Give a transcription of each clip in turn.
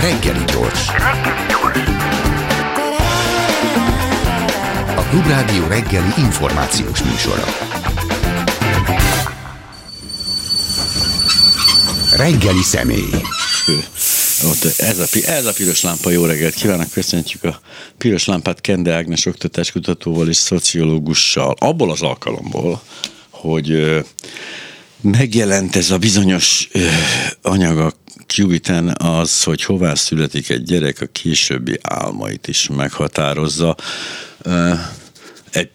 Reggeli gyors. A Klubrádió reggeli információs műsora. Reggeli személy. Ott ez, a, ez a piros lámpa, jó reggelt kívánok, köszöntjük a piros lámpát Kende Ágnes oktatáskutatóval és szociológussal, abból az alkalomból, hogy megjelent ez a bizonyos anyag a az, hogy hová születik egy gyerek, a későbbi álmait is meghatározza.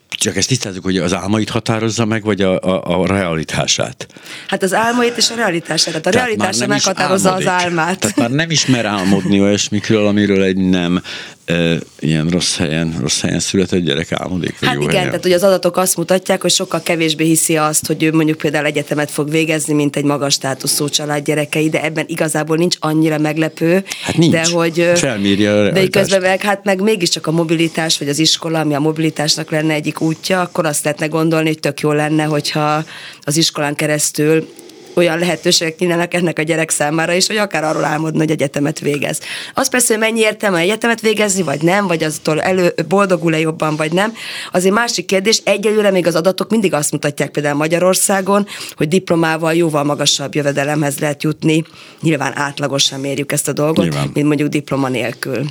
Csak ezt tisztázzuk, hogy az álmait határozza meg, vagy a, a, a realitását? Hát az álmait és a realitását. Tehát a Tehát realitása meghatározza az álmát. Tehát már nem ismer álmodni olyasmikről, amiről egy nem e, ilyen rossz helyen, rossz helyen született gyerek álmodik. Hát jó igen, helyen. tehát hogy az adatok azt mutatják, hogy sokkal kevésbé hiszi azt, hogy ő mondjuk például egyetemet fog végezni, mint egy magas státuszú család gyerekei, de ebben igazából nincs annyira meglepő. Hát nincs. De hogy, Felmérje a De közben meg, hát meg mégiscsak a mobilitás, vagy az iskola, ami a mobilitásnak lenne egyik útja, akkor azt lehetne gondolni, hogy tök jó lenne, hogyha az iskolán keresztül olyan lehetőségek kínálnak ennek a gyerek számára is, hogy akár arról álmodni, hogy egyetemet végez. Az persze, hogy mennyi értelme egyetemet végezni, vagy nem, vagy aztól elő, boldogul-e jobban, vagy nem. Az egy másik kérdés. Egyelőre még az adatok mindig azt mutatják például Magyarországon, hogy diplomával jóval magasabb jövedelemhez lehet jutni. Nyilván átlagosan mérjük ezt a dolgot, Nyilván. mint mondjuk diploma nélkül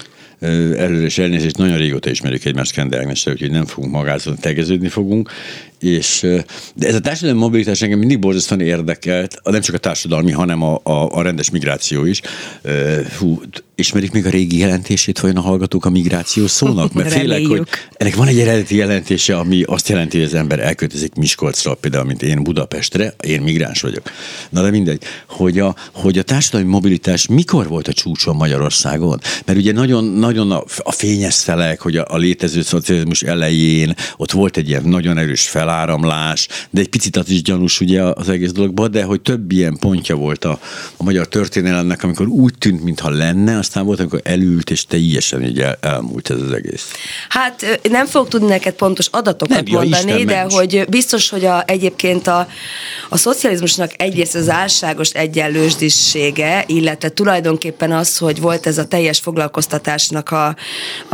előre is elnézést, nagyon régóta ismerjük egymást Kende Ágnesre, úgyhogy nem fogunk magázolni, tegeződni fogunk, és, de ez a társadalmi mobilitás engem mindig borzasztóan érdekelt, nem csak a társadalmi, hanem a, a, a rendes migráció is. Hú, ismerik még a régi jelentését vajon a hallgatók a migráció szónak? Mert félek, hogy ennek van egy eredeti jelentése, ami azt jelenti, hogy az ember elköltözik Miskolcra, például, mint én Budapestre, én migráns vagyok. Na de mindegy, hogy a, hogy a társadalmi mobilitás mikor volt a csúcson Magyarországon? Mert ugye nagyon, nagyon a, a fényes szelek, hogy a, a létező szocializmus elején ott volt egy ilyen nagyon erős feláramlás, de egy picit az is gyanús ugye az egész dologban, de hogy több ilyen pontja volt a, a magyar történelemnek, amikor úgy tűnt, mintha lenne, aztán volt, amikor elült, és teljesen így el, elmúlt ez az egész. Hát nem fogok tudni neked pontos adatokat nem, mondani, Isten, de ments. hogy biztos, hogy a, egyébként a, a szocializmusnak egyrészt az álságos egyenlősdisége, illetve tulajdonképpen az, hogy volt ez a teljes foglalkoztatásnak a,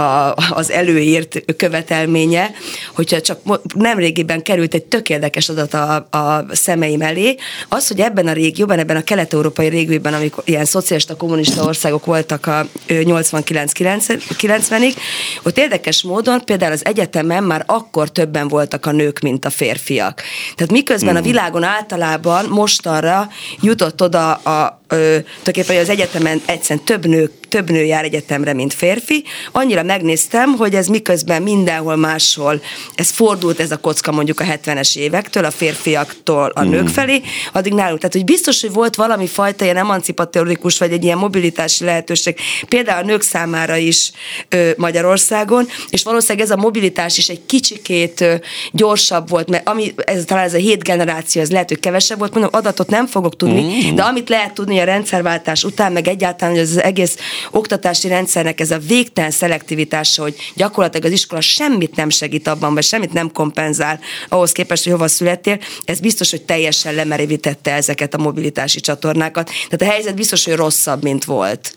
a, az előírt követelménye, hogyha csak nemrégiben került egy tök érdekes adat a, a szemeim elé, az, hogy ebben a régióban, ebben a kelet-európai régióban, amikor ilyen szocialista kommunista országok voltak, a 89-90-ig, ott érdekes módon például az egyetemen már akkor többen voltak a nők, mint a férfiak. Tehát miközben mm. a világon általában mostanra jutott oda a, tulajdonképpen az egyetemen egyszerűen több nő, több nő jár egyetemre, mint férfi. Annyira megnéztem, hogy ez miközben mindenhol máshol, ez fordult ez a kocka mondjuk a 70-es évektől, a férfiaktól a nők mm. felé, addig nálunk. Tehát, hogy biztos, hogy volt valami fajta ilyen emancipatórikus, vagy egy ilyen mobilitási lehetőség, például a nők számára is ö, Magyarországon, és valószínűleg ez a mobilitás is egy kicsikét ö, gyorsabb volt, mert ami, ez talán ez a hét generáció, ez lehet, hogy kevesebb volt, mondom, adatot nem fogok tudni, mm. de amit lehet tudni, a rendszerváltás után, meg egyáltalán, hogy az egész oktatási rendszernek ez a végtelen szelektivitása, hogy gyakorlatilag az iskola semmit nem segít abban, vagy semmit nem kompenzál ahhoz képest, hogy hova születtél, ez biztos, hogy teljesen lemerevítette ezeket a mobilitási csatornákat. Tehát a helyzet biztos, hogy rosszabb, mint volt.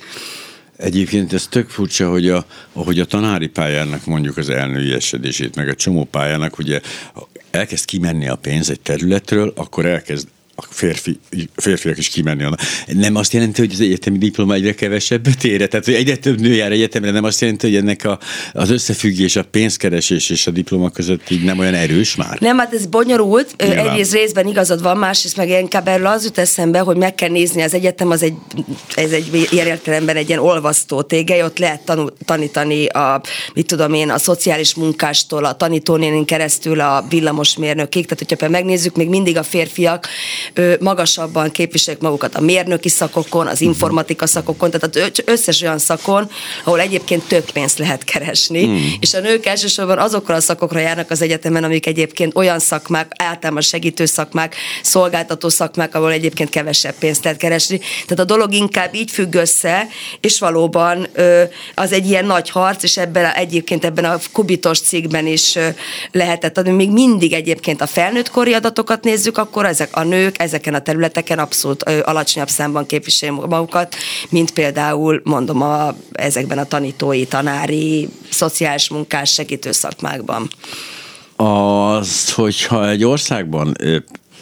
Egyébként ez tök furcsa, hogy a, hogy a tanári pályának mondjuk az elnőiesedését, meg a csomó pályának ugye elkezd kimenni a pénz egy területről, akkor elkezd a férfi, férfiak is kimenni onnan. Nem azt jelenti, hogy az egyetemi diploma egyre kevesebb ére, tehát hogy egyre több nő jár egyetemre, nem azt jelenti, hogy ennek a, az összefüggés, a pénzkeresés és a diploma között így nem olyan erős már? Nem, hát ez bonyolult. Nyilván. Egyrészt részben igazad van, másrészt meg inkább erről az jut eszembe, hogy meg kell nézni az egyetem, az egy, ez egy ilyen értelemben egy ilyen olvasztó tégely, ott lehet tanul, tanítani a, mit tudom én, a szociális munkástól, a tanítónénin keresztül a villamosmérnökig, tehát hogyha megnézzük, még mindig a férfiak magasabban képviselik magukat a mérnöki szakokon, az informatika szakokon, tehát az összes olyan szakon, ahol egyébként több pénzt lehet keresni, mm. és a nők elsősorban azokra a szakokra járnak az egyetemen, amik egyébként olyan szakmák, általában segítő szakmák, szolgáltató szakmák, ahol egyébként kevesebb pénzt lehet keresni. Tehát a dolog inkább így függ össze, és valóban az egy ilyen nagy harc, és ebben a, egyébként ebben a kubitos cikkben is lehetett adni. Még mindig egyébként a felnőttkori adatokat nézzük, akkor ezek a nők ezeken a területeken abszolút alacsonyabb számban képviselik magukat, mint például mondom a, ezekben a tanítói, tanári, szociális munkás segítő szakmákban. Az, hogyha egy országban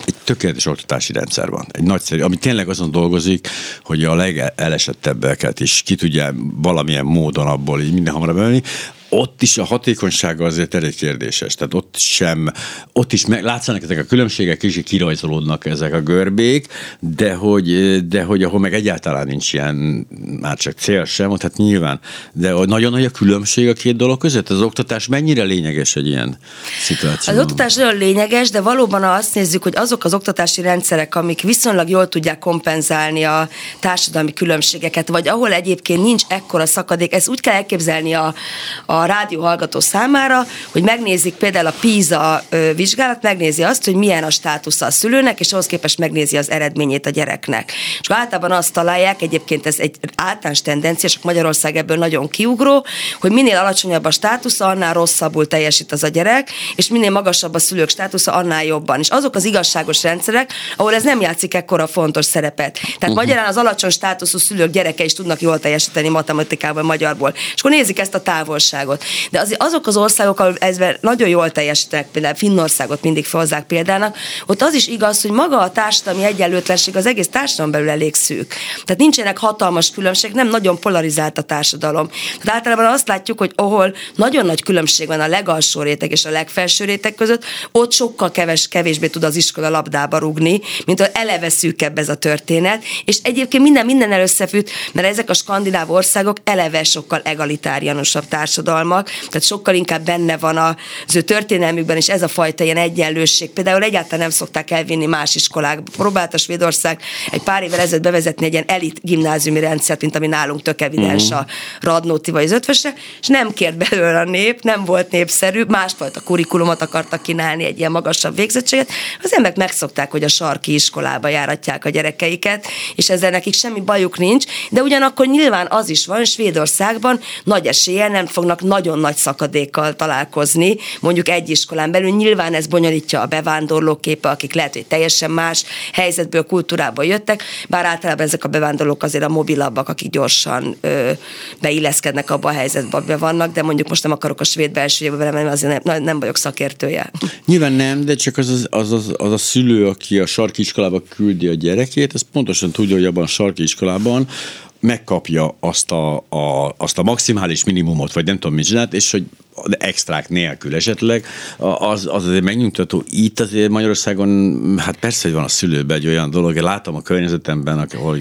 egy tökéletes oktatási rendszer van. Egy nagyszerű, ami tényleg azon dolgozik, hogy a legelesettebbeket is ki tudja valamilyen módon abból így minden hamarabb venni, ott is a hatékonysága azért elég kérdéses. Tehát ott sem, ott is meg, látszanak ezek a különbségek, és kirajzolódnak ezek a görbék, de hogy, de hogy ahol meg egyáltalán nincs ilyen, már csak cél sem, tehát nyilván, de nagyon nagy a különbség a két dolog között. Az oktatás mennyire lényeges egy ilyen szituáció? Az oktatás nagyon lényeges, de valóban azt nézzük, hogy azok az oktatási rendszerek, amik viszonylag jól tudják kompenzálni a társadalmi különbségeket, vagy ahol egyébként nincs ekkora szakadék, ezt úgy kell elképzelni a, a a rádió hallgató számára, hogy megnézik például a PISA vizsgálat, megnézi azt, hogy milyen a státusza a szülőnek, és ahhoz képest megnézi az eredményét a gyereknek. És általában azt találják, egyébként ez egy általános tendencia, csak Magyarország ebből nagyon kiugró, hogy minél alacsonyabb a státusza, annál rosszabbul teljesít az a gyerek, és minél magasabb a szülők státusza, annál jobban. És azok az igazságos rendszerek, ahol ez nem játszik ekkora fontos szerepet. Tehát uh-huh. magyarán az alacsony státuszú szülők gyereke is tudnak jól teljesíteni matematikában, magyarból. És akkor nézik ezt a távolságot országot. De az, azok az országok, ahol ezben nagyon jól teljesítenek, például Finnországot mindig felhozzák példának, ott az is igaz, hogy maga a társadalmi egyenlőtlenség az egész társadalom belül elég szűk. Tehát nincsenek hatalmas különbség, nem nagyon polarizált a társadalom. Tehát általában azt látjuk, hogy ahol nagyon nagy különbség van a legalsó réteg és a legfelső réteg között, ott sokkal keves, kevésbé tud az iskola labdába rugni, mint hogy eleve szűkebb ez a történet. És egyébként minden minden összefügg, mert ezek a skandináv országok eleve sokkal egalitárianusabb társadalom hatalmak, tehát sokkal inkább benne van az ő történelmükben is ez a fajta ilyen egyenlőség. Például egyáltalán nem szokták elvinni más iskolák. Próbálta Svédország egy pár évvel ezelőtt bevezetni egy ilyen elit gimnáziumi rendszert, mint ami nálunk tök evidens uh-huh. a Radnóti vagy az ötvösre, és nem kért belőle a nép, nem volt népszerű, másfajta kurikulumot akartak kínálni, egy ilyen magasabb végzettséget. Az emberek megszokták, hogy a sarki iskolába járatják a gyerekeiket, és ezzel nekik semmi bajuk nincs, de ugyanakkor nyilván az is van, Svédországban nagy eséllyel nem fognak nagyon nagy szakadékkal találkozni, mondjuk egy iskolán belül. Nyilván ez bonyolítja a bevándorlók képe, akik lehet, hogy teljesen más helyzetből, kultúrából jöttek, bár általában ezek a bevándorlók azért a mobilabbak, akik gyorsan ö, beilleszkednek abba a helyzetbe, amiben vannak, de mondjuk most nem akarok a svéd belső bele menni, azért nem, nem vagyok szakértője. Nyilván nem, de csak az, az, az, az, az a szülő, aki a sarki iskolába küldi a gyerekét, az pontosan tudja, hogy abban a sarki iskolában megkapja azt a, a, azt a maximális minimumot, vagy nem tudom mit csinált, és hogy extrák nélkül esetleg, az, az azért megnyugtató. Itt azért Magyarországon, hát persze, hogy van a szülőben egy olyan dolog, én látom a környezetemben, ahol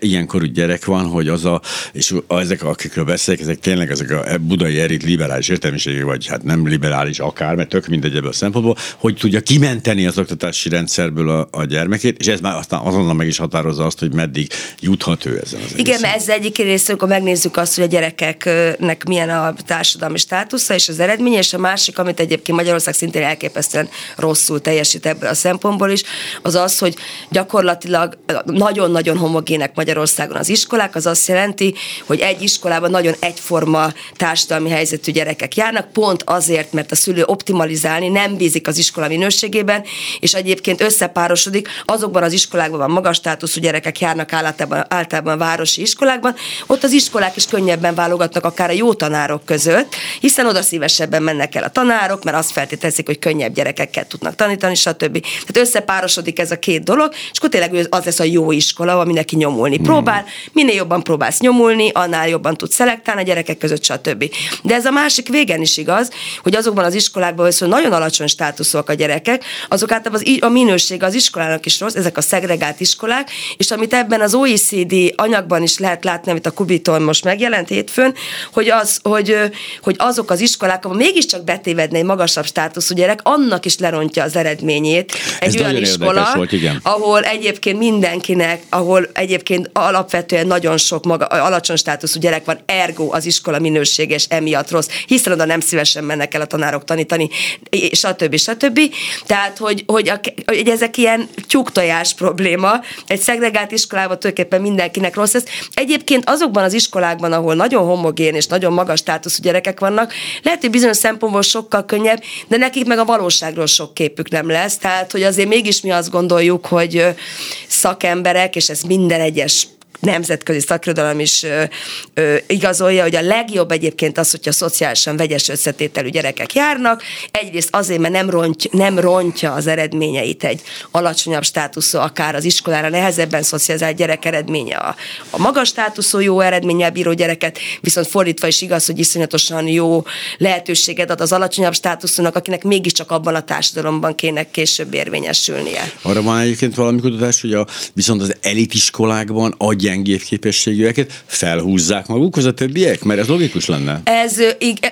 ilyenkorú gyerek van, hogy az a, és ezek, akikről beszélek, ezek tényleg ezek a budai erit liberális értelmiségi, vagy hát nem liberális akár, mert tök mindegy ebből a szempontból, hogy tudja kimenteni az oktatási rendszerből a, a gyermekét, és ez már aztán azonnal meg is határozza azt, hogy meddig juthat ő ezen az Igen, mert ez egyik rész, amikor megnézzük azt, hogy a gyerekeknek milyen a társadalmi státusz, plusza és az eredménye, és a másik, amit egyébként Magyarország szintén elképesztően rosszul teljesít ebből a szempontból is, az az, hogy gyakorlatilag nagyon-nagyon homogének Magyarországon az iskolák, az azt jelenti, hogy egy iskolában nagyon egyforma társadalmi helyzetű gyerekek járnak, pont azért, mert a szülő optimalizálni nem bízik az iskola minőségében, és egyébként összepárosodik, azokban az iskolákban van magas státuszú gyerekek járnak általában, általában városi iskolákban, ott az iskolák is könnyebben válogatnak akár a jó tanárok között, hiszen oda szívesebben mennek el a tanárok, mert azt feltételezik, hogy könnyebb gyerekekkel tudnak tanítani, stb. Tehát összepárosodik ez a két dolog, és akkor tényleg az lesz a jó iskola, ahol mindenki nyomulni hmm. próbál. Minél jobban próbálsz nyomulni, annál jobban tudsz szelektálni a gyerekek között, stb. De ez a másik végen is igaz, hogy azokban az iskolákban, hogy nagyon alacsony státuszúak a gyerekek, azok általában az, a minőség az iskolának is rossz, ezek a szegregált iskolák, és amit ebben az OECD anyagban is lehet látni, amit a Kubiton most megjelent hétfőn, hogy, az, hogy, hogy azok az iskolák, ahol mégiscsak betévedne egy magasabb státuszú gyerek, annak is lerontja az eredményét. Egy Ez olyan iskola, volt, igen. ahol egyébként mindenkinek, ahol egyébként alapvetően nagyon sok maga, alacsony státuszú gyerek van, ergo az iskola minőséges emiatt rossz, hiszen oda nem szívesen mennek el a tanárok tanítani, stb. stb. Tehát, hogy, hogy, a, hogy ezek ilyen tyúktojás probléma, egy szegregált iskolában tulajdonképpen mindenkinek rossz ez. Egyébként azokban az iskolákban, ahol nagyon homogén és nagyon magas státuszú gyerekek vannak, lehet, hogy bizonyos szempontból sokkal könnyebb, de nekik meg a valóságról sok képük nem lesz. Tehát, hogy azért mégis mi azt gondoljuk, hogy szakemberek, és ez minden egyes nemzetközi szakirodalom is ö, ö, igazolja, hogy a legjobb egyébként az, hogyha szociálisan vegyes összetételű gyerekek járnak. Egyrészt azért, mert nem, rontja, nem rontja az eredményeit egy alacsonyabb státuszú, akár az iskolára nehezebben szocializált gyerek eredménye a, a magas státuszú jó eredménnyel bíró gyereket, viszont fordítva is igaz, hogy iszonyatosan jó lehetőséget ad az alacsonyabb státuszúnak, akinek mégiscsak abban a társadalomban kéne később érvényesülnie. Arra van egyébként valami kutatás, hogy a, viszont az elitiskolákban adják gyengébb képességűeket felhúzzák magukhoz a többiek? Mert ez logikus lenne. Ez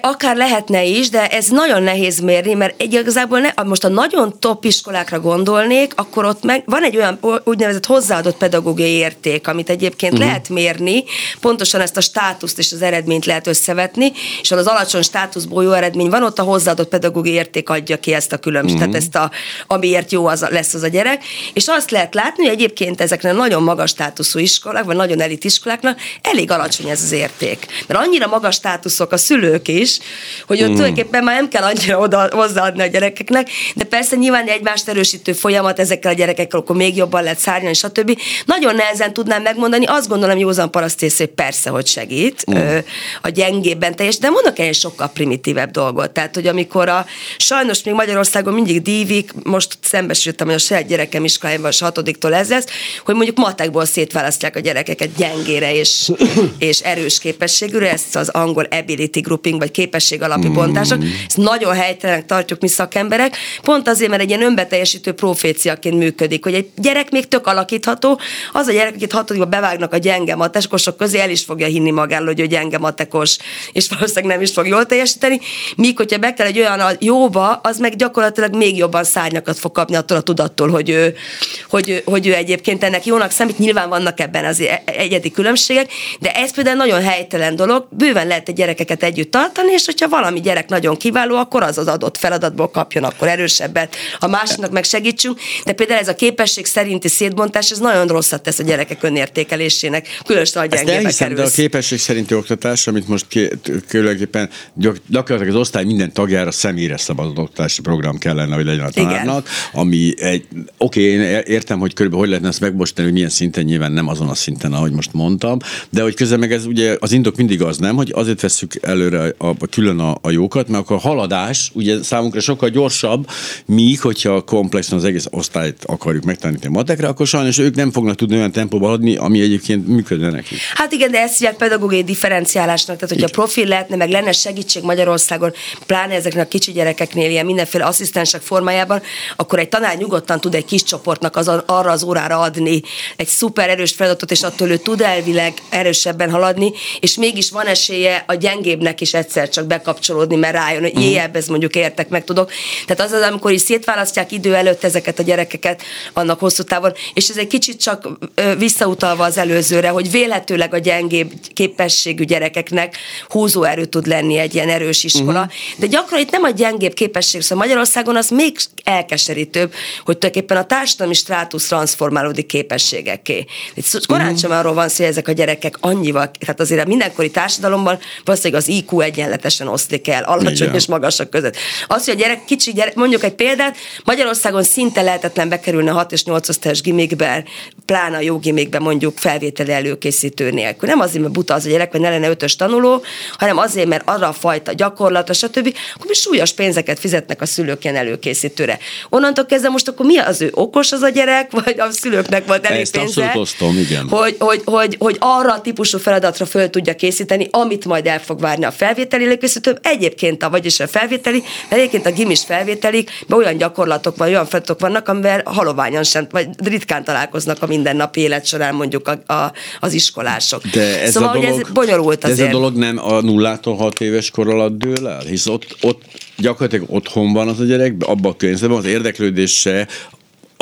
akár lehetne is, de ez nagyon nehéz mérni, mert igazából ne, most a nagyon top iskolákra gondolnék, akkor ott meg van egy olyan úgynevezett hozzáadott pedagógiai érték, amit egyébként uh-huh. lehet mérni, pontosan ezt a státuszt és az eredményt lehet összevetni, és az alacsony státuszból jó eredmény van, ott a hozzáadott pedagógiai érték adja ki ezt a különbséget, uh-huh. tehát ezt a, amiért jó az, lesz az a gyerek, és azt lehet látni, hogy egyébként ezeknek nagyon magas státuszú iskolák, vagy nagyon elit iskoláknak elég alacsony ez az érték. Mert annyira magas státuszok a szülők is, hogy ott mm. tulajdonképpen már nem kell annyira oda, hozzáadni a gyerekeknek, de persze nyilván egymást erősítő folyamat ezekkel a gyerekekkel, akkor még jobban lehet szárnyalni, stb. Nagyon nehezen tudnám megmondani, azt gondolom józan parasztész, hogy persze, hogy segít mm. ö, a gyengébben teljes, de mondok egy sokkal primitívebb dolgot. Tehát, hogy amikor a sajnos még Magyarországon mindig dívik, most szembesültem, hogy a saját gyerekem iskolájában a hatodiktól ez lesz, hogy mondjuk matekból szétválasztják a gyerek gyerekeket gyengére és, és erős képességűre, ezt az angol ability grouping, vagy képesség alapú mm. bontások. Ezt nagyon helytelenek tartjuk mi szakemberek, pont azért, mert egy ilyen önbeteljesítő proféciaként működik, hogy egy gyerek még tök alakítható, az a gyerek, akit hatodikba bevágnak a gyenge matekosok közé, el is fogja hinni magáról, hogy ő gyenge matekos, és valószínűleg nem is fog jól teljesíteni, míg hogyha be kell egy olyan a jóba, az meg gyakorlatilag még jobban szárnyakat fog kapni attól a tudattól, hogy ő, hogy, hogy ő egyébként ennek jónak számít. Nyilván vannak ebben az egyedi különbségek, de ez például nagyon helytelen dolog, bőven lehet egy gyerekeket együtt tartani, és hogyha valami gyerek nagyon kiváló, akkor az az adott feladatból kapjon akkor erősebbet, a másiknak meg segítsünk, de például ez a képesség szerinti szétbontás, ez nagyon rosszat tesz a gyerekek önértékelésének, különösen a gyengébe kerülsz. de a képesség szerinti oktatás, amit most különöképpen gyakorlatilag az osztály minden tagjára személyre szabadott oktatási program kellene, hogy legyen a tanárnak, Igen. ami egy, oké, okay, én értem, hogy körülbelül hogy lehetne ezt megmostani, hogy milyen szinten nyilván nem azon a szinten, szinten, ahogy most mondtam, de hogy közben meg ez ugye az indok mindig az nem, hogy azért veszük előre a, a külön a, a jókat, mert akkor a haladás ugye számunkra sokkal gyorsabb, míg hogyha komplexen az egész osztályt akarjuk megtanítani matekre, akkor sajnos ők nem fognak tudni olyan tempóban haladni, ami egyébként működne nekik. Hát igen, de ezt hívják pedagógiai differenciálásnak, tehát hogyha profil lehetne, meg lenne segítség Magyarországon, pláne ezeknek a kicsi gyerekeknél ilyen mindenféle asszisztensek formájában, akkor egy tanár nyugodtan tud egy kis csoportnak az, arra az órára adni egy szuper erős feladatot, és attól ő tud elvileg erősebben haladni, és mégis van esélye a gyengébbnek is egyszer csak bekapcsolódni, mert rájön, hogy uh-huh. ez mondjuk értek, meg tudok. Tehát az az, amikor is szétválasztják idő előtt ezeket a gyerekeket annak hosszú távon, és ez egy kicsit csak visszautalva az előzőre, hogy vélhetőleg a gyengébb képességű gyerekeknek húzóerő tud lenni egy ilyen erős iskola, uh-huh. de gyakran itt nem a gyengébb képesség, szóval Magyarországon az még elkeserítőbb, hogy tulajdonképpen a társadalmi strátusz transformálódik képességekké. Itt korán sem arról van szó, hogy ezek a gyerekek annyival, tehát azért a mindenkori társadalomban valószínűleg az IQ egyenletesen oszlik el, alacsony Igen. és magasak között. Az, hogy a gyerek, kicsi gyerek, mondjuk egy példát, Magyarországon szinte lehetetlen bekerülni a 6 és 8 osztályos gimikbe, pláne a jó gimikbe mondjuk felvételi előkészítő nélkül. Nem azért, mert buta az a gyerek, vagy ne lenne ötös tanuló, hanem azért, mert arra a fajta gyakorlata, stb. Akkor mi súlyos pénzeket fizetnek a szülők ilyen előkészítőre. Onnantól kezdve most akkor mi az ő okos az a gyerek, vagy a szülőknek volt elég Ezt pénze? Osztom, igen. Hogy, hogy, hogy, hogy arra a típusú feladatra föl tudja készíteni, amit majd el fog várni a felvételi előkészítő. Egyébként a, vagyis a felvételi, de egyébként a gimis felvételik, olyan gyakorlatok vagy olyan feladatok vannak, amivel haloványan sem, vagy ritkán találkoznak a mindennapi élet során mondjuk a, a, az iskolások. De ez szóval, a dolog, ez bonyolult azért. ez a dolog nem a nullától hat éves kor alatt dől el? Hisz ott, ott gyakorlatilag otthon van az a gyerek, abban a környezetben az érdeklődése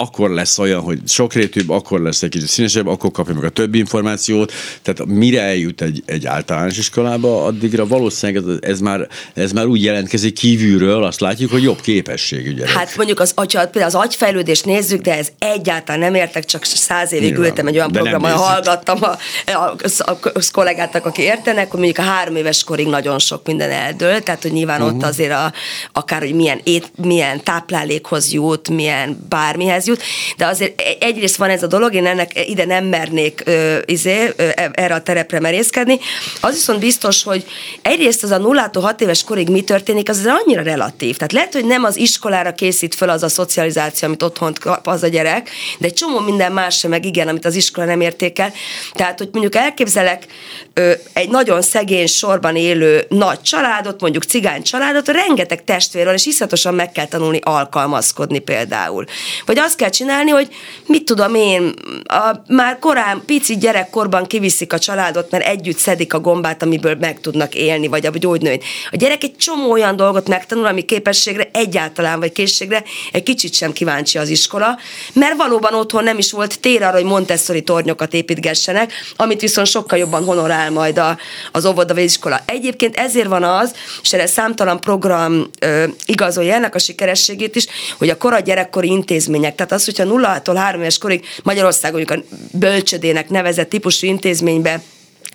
akkor lesz olyan, hogy sokrétűbb, akkor lesz egy kicsit színesebb, akkor kapja meg a többi információt. Tehát mire eljut egy, egy általános iskolába, addigra valószínűleg ez, ez, már, ez már úgy jelentkezik kívülről, azt látjuk, hogy jobb képességű gyerek. Hát mondjuk az, agy, például az agyfejlődést nézzük, de ez egyáltalán nem értek, csak száz évig Nyilván, ültem egy olyan programon, hallgattam a, a, a, a kollégátak, aki értenek, hogy mondjuk a három éves korig nagyon sok minden eldől, tehát hogy nyilván uh-huh. ott azért a, akár, hogy milyen, ét, milyen táplálékhoz jut, milyen bármihez jut, de azért e- egyrészt van ez a dolog, én ennek ide nem mernék ö, izé, ö, e- erre a terepre merészkedni. Az viszont biztos, hogy egyrészt az a 0 6 éves korig mi történik, az annyira relatív. Tehát lehet, hogy nem az iskolára készít föl az a szocializáció, amit otthon kap az a gyerek, de egy csomó minden más sem, meg igen, amit az iskola nem értékel. Tehát, hogy mondjuk elképzelek ö, egy nagyon szegény sorban élő nagy családot, mondjuk cigány családot, rengeteg testvérről, és iszatosan meg kell tanulni alkalmazkodni például. Vagy azt kell csinálni, hogy mit tudom én, a, már korán, pici gyerekkorban kiviszik a családot, mert együtt szedik a gombát, amiből meg tudnak élni, vagy a gyógynőt. A gyerek egy csomó olyan dolgot megtanul, ami képességre egyáltalán, vagy készségre egy kicsit sem kíváncsi az iskola, mert valóban otthon nem is volt tér arra, hogy Montessori tornyokat építgessenek, amit viszont sokkal jobban honorál majd a, az óvoda vagy iskola. Egyébként ezért van az, és erre számtalan program ö, igazolja ennek a sikerességét is, hogy a kora gyerekkori intézmények, tehát az, hogyha 0-tól 3 éves korig Magyarországon a bölcsödének nevezett típusú intézménybe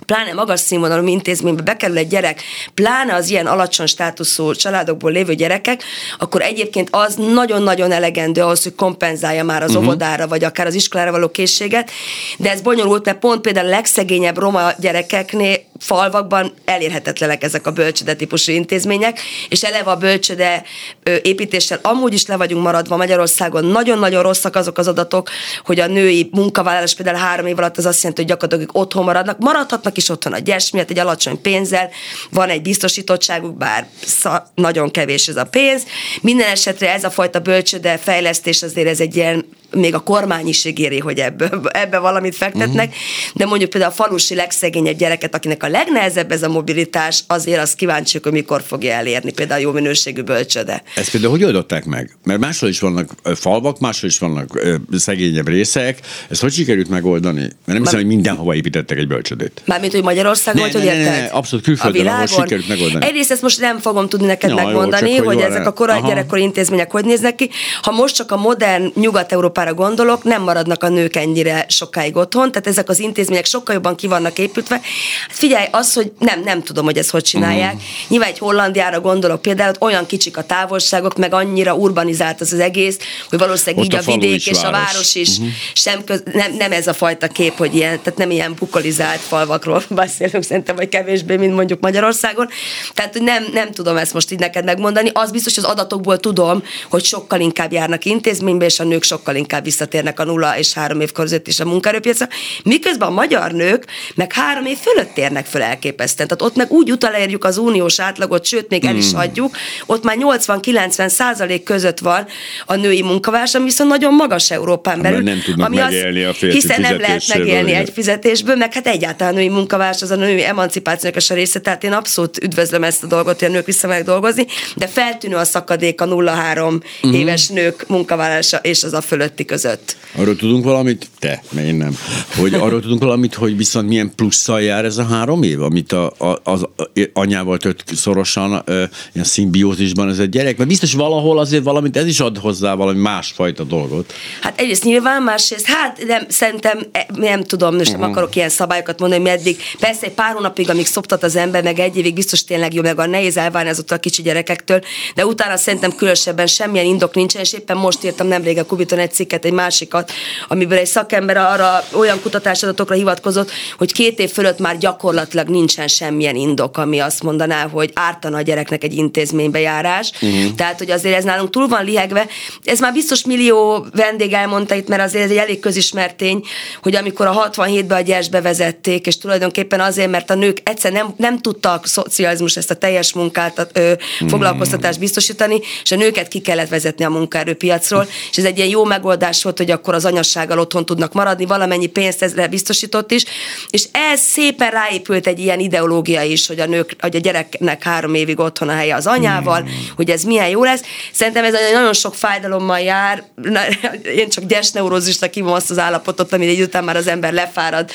pláne magas színvonalú intézménybe bekerül egy gyerek, pláne az ilyen alacsony státuszú családokból lévő gyerekek, akkor egyébként az nagyon-nagyon elegendő ahhoz, hogy kompenzálja már az uh-huh. óvodára, vagy akár az iskolára való készséget, de ez bonyolult, mert pont például a legszegényebb roma gyerekeknél falvakban elérhetetlenek ezek a bölcsöde típusú intézmények, és eleve a bölcsöde építéssel amúgy is le vagyunk maradva Magyarországon. Nagyon-nagyon rosszak azok az adatok, hogy a női munkavállalás például három év alatt az azt jelenti, hogy gyakorlatilag otthon maradnak. Maradhatnak is otthon a gyers miatt, egy alacsony pénzzel, van egy biztosítottságuk, bár szá- nagyon kevés ez a pénz. Minden esetre ez a fajta bölcsöde fejlesztés azért ez egy ilyen még a kormány is ígéri, hogy ebbe, ebbe valamit fektetnek, uh-huh. de mondjuk például a falusi legszegényebb gyereket, akinek a legnehezebb ez a mobilitás, azért az kíváncsi, hogy mikor fogja elérni például jó minőségű bölcsöde. Ezt például hogy oldották meg? Mert máshol is vannak falvak, máshol is vannak szegényebb részek. Ezt hogy sikerült megoldani? Mert nem hiszem, hogy mindenhova építettek egy bölcsödét. Mármint, hogy Magyarországon, ne, hogy ne, ne, ne, abszolút külföldön, ahol sikerült megoldani. Egyrészt ezt most nem fogom tudni neked ja, megmondani, jó, hogy, hogy ezek a korai gyerekkori intézmények hogy néznek ki. Ha most csak a modern Nyugat-Európára gondolok, nem maradnak a nők ennyire sokáig otthon, tehát ezek az intézmények sokkal jobban ki vannak építve. Hát figyelj, az, hogy nem, nem tudom, hogy ezt hogy csinálják. Uh-huh. Nyilván egy Hollandiára gondolok például, ott olyan kicsik a távolságok, meg annyira urbanizált az, az egész, hogy valószínűleg ott így a, a vidék és város. a város is uh-huh. sem köz, nem, nem, ez a fajta kép, hogy ilyen, tehát nem ilyen bukolizált falvakról beszélünk szerintem, vagy kevésbé, mint mondjuk Magyarországon. Tehát, hogy nem, nem tudom ezt most így neked megmondani. Az biztos, hogy az adatokból tudom, hogy sokkal inkább járnak intézménybe, és a nők sokkal inkább visszatérnek a nulla és három év között is a munkaerőpiacra, miközben a magyar nők meg három év fölött térnek föl elképesztően. Tehát ott meg úgy utalérjük az uniós átlagot, sőt, még el is hmm. adjuk, ott már 80-90 százalék között van a női munkavás, ami viszont nagyon magas Európán belül. nem tudnak ami megélni a Hiszen nem lehet megélni egy fizetésből, meg hát egyáltalán a női munkavás az a női emancipációnak a része, tehát én abszolút üdvözlöm ezt a dolgot, hogy a nők vissza dolgozni, de feltűnő a szakadék a 0-3 uh-huh. Hmm. éves nők munkavállalása és az a fölötti között. Arról tudunk valamit? Te, mert én nem. Hogy arról tudunk valamit, hogy viszont milyen plusszal jár ez a három év, amit a, a, az anyával tört szorosan ilyen szimbiózisban ez egy gyerek, mert biztos valahol azért valamit, ez is ad hozzá valami másfajta dolgot. Hát egyrészt nyilván, másrészt, hát nem, szerintem e, nem tudom, most nem uh-huh. akarok ilyen szabályokat mondani, hogy meddig. Persze egy pár hónapig, amíg szoptat az ember, meg egy évig biztos tényleg jó, meg a nehéz elválni az a kicsi gyerekektől, de utána szerintem különösebben semmilyen indok nincsen, és éppen most írtam nemrég a Kubiton egy cikket, egy másikat, amiből egy szakember arra olyan kutatásadatokra hivatkozott, hogy két év fölött már gyakorlatilag nincsen semmilyen indok, ami azt mondaná, hogy ártana a gyereknek egy intézménybe járás. Uh-huh. Tehát, hogy azért ez nálunk túl van lihegve. Ez már biztos millió vendég elmondta itt, mert azért ez egy elég közismert tény, hogy amikor a 67-ben a gyers bevezették, és tulajdonképpen azért, mert a nők egyszer nem, nem tudtak szocializmus ezt a teljes munkát, ö, foglalkoztatást biztosítani, és a nőket ki kellett vezetni a munkaerőpiacról, és ez egy ilyen jó megoldás megoldás volt, hogy akkor az anyasággal otthon tudnak maradni, valamennyi pénzt ezre biztosított is, és ez szépen ráépült egy ilyen ideológia is, hogy a nők, hogy a gyereknek három évig otthon a helye az anyával, mm. hogy ez milyen jó lesz. Szerintem ez nagyon sok fájdalommal jár. Én csak gyesneurózisnak hívom azt az állapotot, ami egy után már az ember lefárad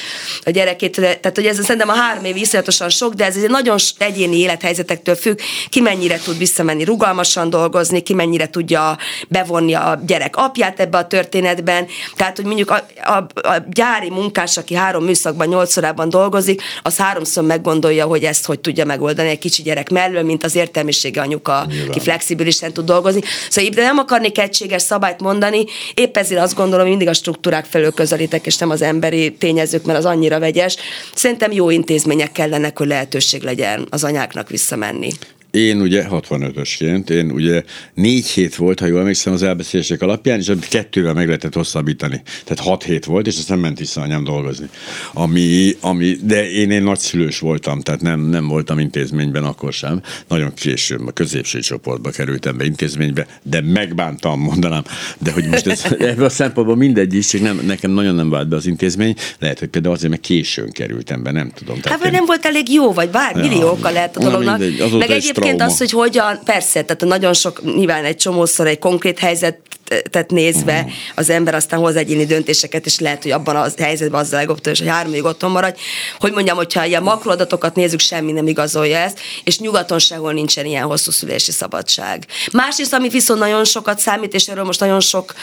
a gyerekét. Tehát, hogy ez szerintem a három év iszonyatosan sok, de ez egy nagyon egyéni élethelyzetektől függ, ki mennyire tud visszamenni rugalmasan dolgozni, ki mennyire tudja bevonni a gyerek apját ebbe a történetben. Tehát, hogy mondjuk a, a, a gyári munkás, aki három műszakban, nyolc órában dolgozik, az háromszor meggondolja, hogy ezt hogy tudja megoldani egy kicsi gyerek mellől, mint az értelmisége anyuka, Nyilván. aki flexibilisen tud dolgozni. Szóval itt nem akarnék egységes szabályt mondani, épp ezért azt gondolom, hogy mindig a struktúrák felől közelítek, és nem az emberi tényezők, mert az annyira vegyes. Szerintem jó intézmények kellenek, hogy lehetőség legyen az anyáknak visszamenni. Én ugye 65-ösként, én ugye négy hét volt, ha jól emlékszem az elbeszélések alapján, és kettővel meg lehetett hosszabbítani. Tehát hat hét volt, és aztán ment vissza anyám dolgozni. Ami, ami, de én, én nagyszülős voltam, tehát nem, nem voltam intézményben akkor sem. Nagyon később a középső csoportba kerültem be intézménybe, de megbántam, mondanám. De hogy most ez, ebből a szempontból mindegy is, csak nem, nekem nagyon nem vált be az intézmény. Lehet, hogy például azért, mert későn kerültem be, nem tudom. Hát, vagy nem volt elég jó, vagy bár ja, milliókkal lehet a dolognak. Mindegy, meg egyébként trauma. az, hogy hogyan, persze, tehát nagyon sok, nyilván egy csomószor egy konkrét helyzet tehát nézve az ember aztán hoz egyéni döntéseket, és lehet, hogy abban a helyzetben az a legjobb, hogy három évig otthon maradj. Hogy mondjam, hogyha ilyen makroadatokat nézzük, semmi nem igazolja ezt, és nyugaton sehol nincsen ilyen hosszú szülési szabadság. Másrészt, ami viszont nagyon sokat számít, és erről most nagyon sok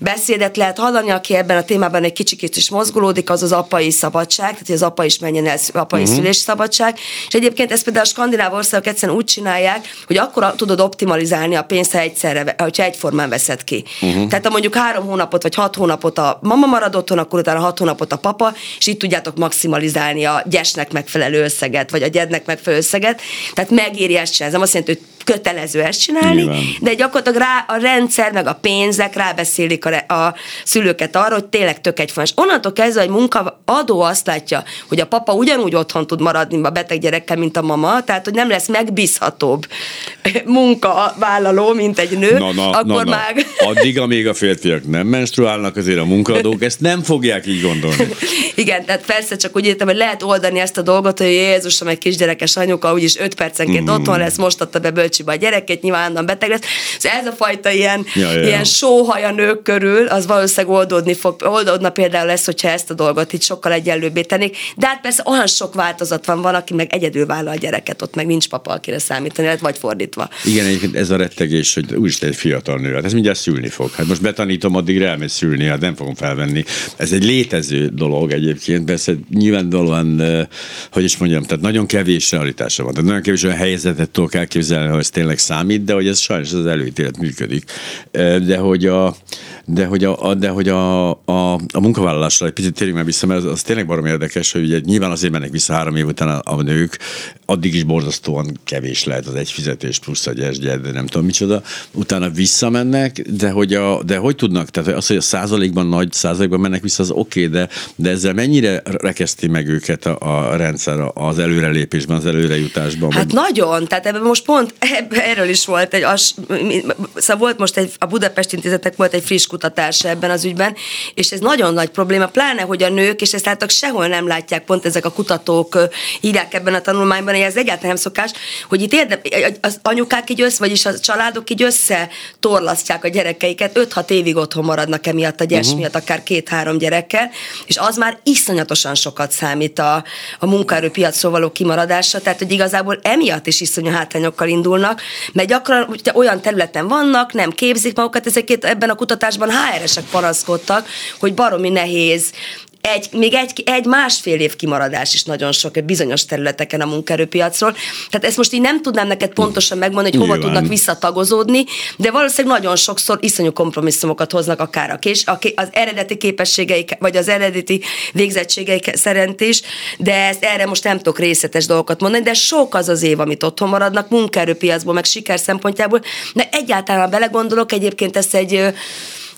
beszédet lehet hallani, aki ebben a témában egy kicsikét is mozgolódik, az az apai szabadság, tehát hogy az apa is menjen el apai uh-huh. szülési szabadság. És egyébként ezt például a skandináv országok egyszerűen úgy csinálják, hogy akkor tudod optimalizálni a pénzt, ha egyszerre, hogyha egyformán veszed ki ki. Uh-huh. Tehát ha mondjuk három hónapot vagy hat hónapot a mama marad otthon, akkor utána hat hónapot a papa, és itt tudjátok maximalizálni a gyesnek megfelelő összeget, vagy a gyednek megfelelő összeget. Tehát megéri ezt csinálni. Ez nem azt jelenti, hogy kötelező ezt csinálni, Nyilván. de gyakorlatilag rá a rendszer, meg a pénzek rábeszélik a, a szülőket arra, hogy tényleg tök egyformás. Onnantól kezdve, hogy munkaadó azt látja, hogy a papa ugyanúgy otthon tud maradni a beteg gyerekkel, mint a mama, tehát hogy nem lesz megbízhatóbb munkavállaló, mint egy nő, na, na, akkor na, na. már... Addig, amíg a férfiak nem menstruálnak, azért a munkaadók ezt nem fogják így gondolni. Igen, tehát persze csak úgy értem, hogy lehet oldani ezt a dolgot, hogy Jézusom, egy kisgyerekes anyuka, úgyis öt percenként mm. otthon lesz, most adta be bölcs kocsiba a gyereket, nyilván beteg lesz. Szóval ez a fajta ilyen, ja, ja. ilyen sóhaj a nők körül, az valószínűleg oldódni fog, oldódna például lesz, hogyha ezt a dolgot itt sokkal egyenlőbbé tennék. De hát persze olyan sok változat van, van, aki meg egyedül vállal a gyereket, ott meg nincs papa, akire számítani, lehet, vagy fordítva. Igen, egyébként ez a rettegés, hogy úgyis egy fiatal nő, hát ez mindjárt szülni fog. Hát most betanítom, addig elmegy szülni, hát nem fogom felvenni. Ez egy létező dolog egyébként, persze nyilvánvalóan, hogy is mondjam, tehát nagyon kevés realitása van. Tehát nagyon kevés olyan helyzetet tudok elképzelni, hogy ez tényleg számít, de hogy ez sajnos az előítélet működik. De hogy a, de hogy a, de hogy a, a, a munkavállalásra egy picit térjünk meg vissza, mert az, az tényleg barom érdekes, hogy ugye nyilván azért mennek vissza három év után a, a nők, addig is borzasztóan kevés lehet az egy fizetés plusz a gyergyed, de nem tudom micsoda. Utána visszamennek, de hogy, a, de hogy tudnak, tehát az, hogy a százalékban, nagy százalékban mennek vissza, az oké, okay, de, de ezzel mennyire rekeszti meg őket a, a rendszer az előrelépésben, az előrejutásban? Hát vagy? nagyon, tehát ebben most pont erről is volt egy, az, szóval volt most egy, a Budapest Intézetek volt egy friss kutatása ebben az ügyben, és ez nagyon nagy probléma, pláne, hogy a nők, és ezt láttak sehol nem látják, pont ezek a kutatók írják ebben a tanulmányban, hogy ez egyáltalán nem szokás, hogy itt érde, az anyukák így össze, vagyis a családok így össze torlasztják a gyerekeiket, 5-6 évig otthon maradnak emiatt a gyes uh-huh. miatt, akár két-három gyerekkel, és az már iszonyatosan sokat számít a, a munkaerőpiacról való kimaradása, tehát hogy igazából emiatt is iszonyú hátrányokkal indulnak, mert gyakran olyan területen vannak, nem képzik magukat, ezeket ebben a kutatásban HR-esek panaszkodtak, hogy baromi nehéz egy, még egy, egy másfél év kimaradás is nagyon sok bizonyos területeken a munkaerőpiacról. Tehát ezt most így nem tudnám neked pontosan megmondani, hogy hova Nyilván. tudnak visszatagozódni, de valószínűleg nagyon sokszor iszonyú kompromisszumokat hoznak akár a kés, az eredeti képességeik, vagy az eredeti végzettségeik szerint is, de ezt erre most nem tudok részletes dolgokat mondani, de sok az az év, amit otthon maradnak munkaerőpiacból, meg siker szempontjából, de egyáltalán belegondolok, egyébként ezt egy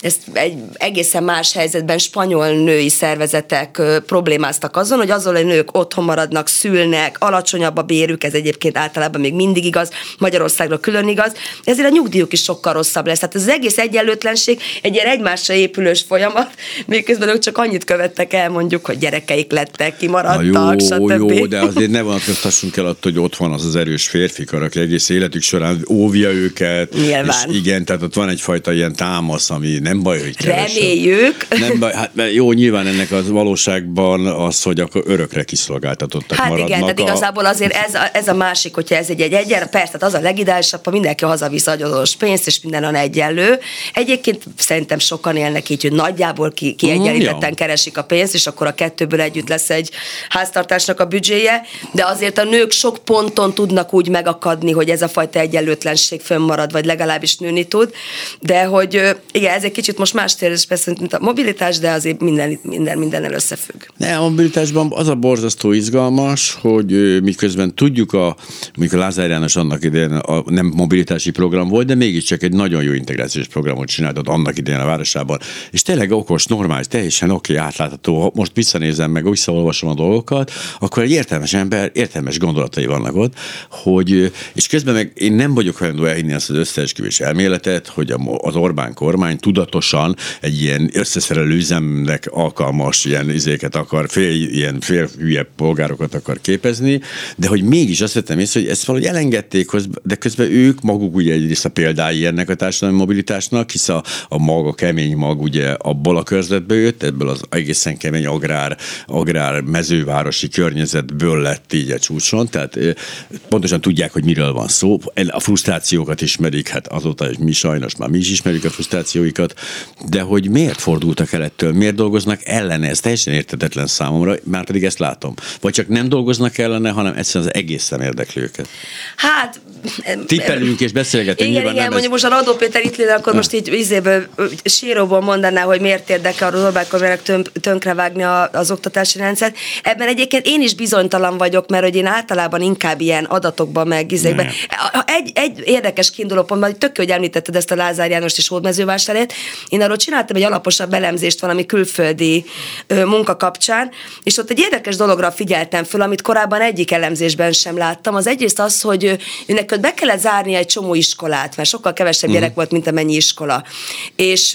ezt egy egészen más helyzetben spanyol női szervezetek problémáztak azon, hogy azon, hogy nők otthon maradnak, szülnek, alacsonyabb a bérük, ez egyébként általában még mindig igaz, Magyarországra külön igaz, ezért a nyugdíjuk is sokkal rosszabb lesz. Tehát ez az egész egyenlőtlenség egy ilyen egymásra épülős folyamat, miközben ők csak annyit követtek el, mondjuk, hogy gyerekeik lettek, kimaradtak, Na jó, stb. jó, de azért ne vonatkoztassunk el attól, hogy ott van az az erős férfi, aki egész életük során óvja őket. Nyilván. És igen, tehát ott van egyfajta ilyen támasz, ami nem baj, hogy keresed. Reméljük. Nem baj, hát jó, nyilván ennek az valóságban az, hogy akkor örökre kiszolgáltatottak hát maradnak. igen, tehát igazából azért ez a, ez a másik, hogyha ez egy, egy egyen, persze, tehát az a legidálisabb, ha mindenki hazavisz agyadós pénzt, és minden a egyenlő. Egyébként szerintem sokan élnek így, hogy nagyjából ki, kiegyenlítetten mm, keresik a pénzt, és akkor a kettőből együtt lesz egy háztartásnak a büdzséje, de azért a nők sok ponton tudnak úgy megakadni, hogy ez a fajta egyenlőtlenség fönnmarad, vagy legalábbis nőni tud, de hogy igen, ez egy kicsit most más tér, persze, mint a mobilitás, de azért minden, minden mindennel összefügg. Ne, a mobilitásban az a borzasztó izgalmas, hogy miközben tudjuk, a, mikor Lázár János annak idején a, nem mobilitási program volt, de mégiscsak egy nagyon jó integrációs programot csináltat annak idején a városában, és tényleg okos, normális, teljesen oké, okay, átlátható. Most visszanézem meg, visszaolvasom a dolgokat, akkor egy értelmes ember, értelmes gondolatai vannak ott, hogy, és közben meg én nem vagyok hajlandó elhinni azt az összeesküvés elméletet, hogy az Orbán kormány tudatosan egy ilyen összeszerelő üzemnek alkalmas ilyen izéket akar, fél, ilyen fél hülye polgárokat akar képezni, de hogy mégis azt vettem észre, hogy ezt valahogy elengedték, de közben ők maguk ugye egyrészt a példái ennek a társadalmi mobilitásnak, hisz a, a mag, a kemény mag ugye abból a körzetből jött, ebből az egészen kemény agrár, agrár mezővárosi környezetből lett így a csúcson, tehát pontosan tudják, hogy miről van szó, a frusztrációkat ismerik, hát azóta is mi sajnos már mi is ismerjük a frusztrációikat, de hogy miért fordultak el ettől, miért dolgoznak ellene, ez teljesen értetetlen számomra, már pedig ezt látom. Vagy csak nem dolgoznak ellene, hanem egyszerűen az egészen érdekli őket. Hát... Tippelünk és beszélgetünk. Igen, igen, mondjuk ez... most a Radó Péter itt lenne, akkor most így izéből, síróból mondaná, hogy miért érdekel a Orbán kormánynak tönkrevágni az oktatási rendszert. Ebben egyébként én is bizonytalan vagyok, mert hogy én általában inkább ilyen adatokban meg izékben. Egy, egy érdekes kiinduló pontban, hogy tök hogy említetted ezt a Lázár Jánost és Hódmezővásárét. Én arról csináltam egy alaposabb elemzést valami külföldi ö, munka kapcsán, és ott egy érdekes dologra figyeltem föl, amit korábban egyik elemzésben sem láttam. Az egyrészt az, hogy őnek be kellett zárni egy csomó iskolát, mert sokkal kevesebb gyerek mm. volt, mint amennyi iskola. És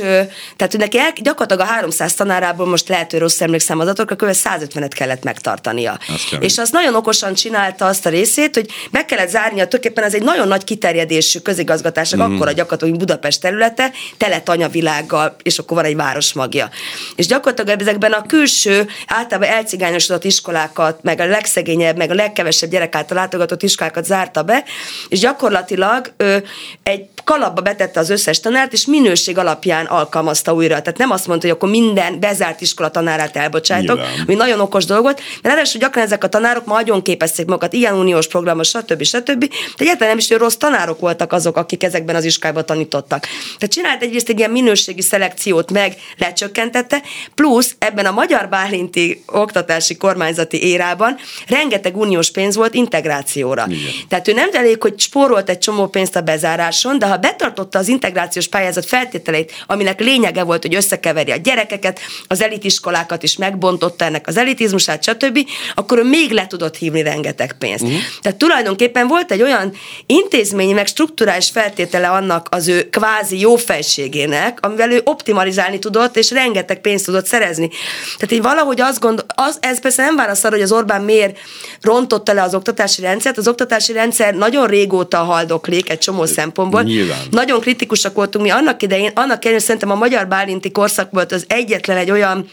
tehát neki el, gyakorlatilag a 300 tanárából most lehet, hogy rossz emlékszem adatokra, kb. 150-et kellett megtartania. Azt és az nagyon okosan csinálta azt a részét, hogy be kellett zárnia, tulajdonképpen ez egy nagyon nagy kiterjedésű közigazgatásnak, mm. akkor a gyakorlatilag Budapest területe, tele tanyavilággal, és akkor van egy város magja. És gyakorlatilag ezekben a külső, általában elcigányosodott iskolákat, meg a legszegényebb, meg a legkevesebb gyerek által látogatott iskolákat zárta be, és gyakorlatilag ö, egy kalapba betette az összes tanárt, és minőség alapján alkalmazta újra. Tehát nem azt mondta, hogy akkor minden bezárt iskola tanárát elbocsájtok, Nyilván. ami nagyon okos dolgot, mert ráadásul gyakran ezek a tanárok ma nagyon képezték magukat, ilyen uniós programos, stb. stb. De egyáltalán nem is, hogy rossz tanárok voltak azok, akik ezekben az iskolákban tanítottak. Tehát csinált egyrészt egy ilyen minőségi szelekciót meg, lecsökkentette, plusz ebben a magyar bálinti oktatási kormányzati érában rengeteg uniós pénz volt integrációra. Igen. Tehát ő nem elég, hogy spórolt egy csomó pénzt a bezáráson, de ha betartotta az integrációs pályázat feltételeit, aminek lényege volt, hogy összekeveri a gyerekeket, az elitiskolákat is megbontotta ennek az elitizmusát, stb., akkor ő még le tudott hívni rengeteg pénzt. Uh-huh. Tehát tulajdonképpen volt egy olyan intézményi, meg strukturális feltétele annak az ő kvázi jófejségének, amivel ő optimalizálni tudott, és rengeteg pénzt tudott szerezni. Tehát én valahogy azt gondol, az, ez persze nem válasz arra, hogy az Orbán miért rontotta le az oktatási rendszert. Az oktatási rendszer nagyon régóta haldoklik egy csomó szempontból. Nyilván. Nagyon kritikusak voltunk mi annak idején, annak idején szerintem a magyar bálinti korszak volt az egyetlen egy olyan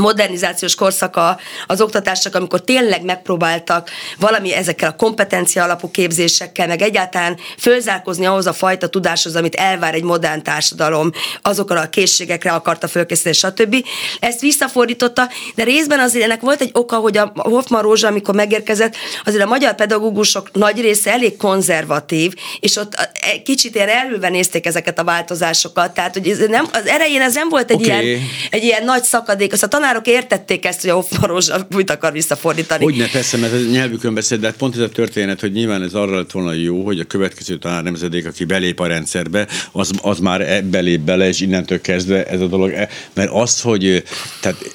modernizációs korszaka az oktatásnak, amikor tényleg megpróbáltak valami ezekkel a kompetencia alapú képzésekkel, meg egyáltalán fölzárkozni ahhoz a fajta tudáshoz, amit elvár egy modern társadalom, azokra a készségekre akarta fölkészíteni, stb. Ezt visszafordította, de részben azért ennek volt egy oka, hogy a Hoffman Rózsa, amikor megérkezett, azért a magyar pedagógusok nagy része elég konzervatív, és ott kicsit ilyen elülve nézték ezeket a változásokat, tehát hogy ez nem, az erején ez nem volt egy, okay. ilyen, egy ilyen nagy szakadék, azt a tanárok értették ezt, hogy a Hofmarózsa mit akar visszafordítani. Hogy ne persze, mert ez nyelvükön beszél, de hát pont ez a történet, hogy nyilván ez arra lett volna jó, hogy a következő tanár nemzedék, aki belép a rendszerbe, az, az már e, belép bele, és innentől kezdve ez a dolog, e, mert az, hogy tehát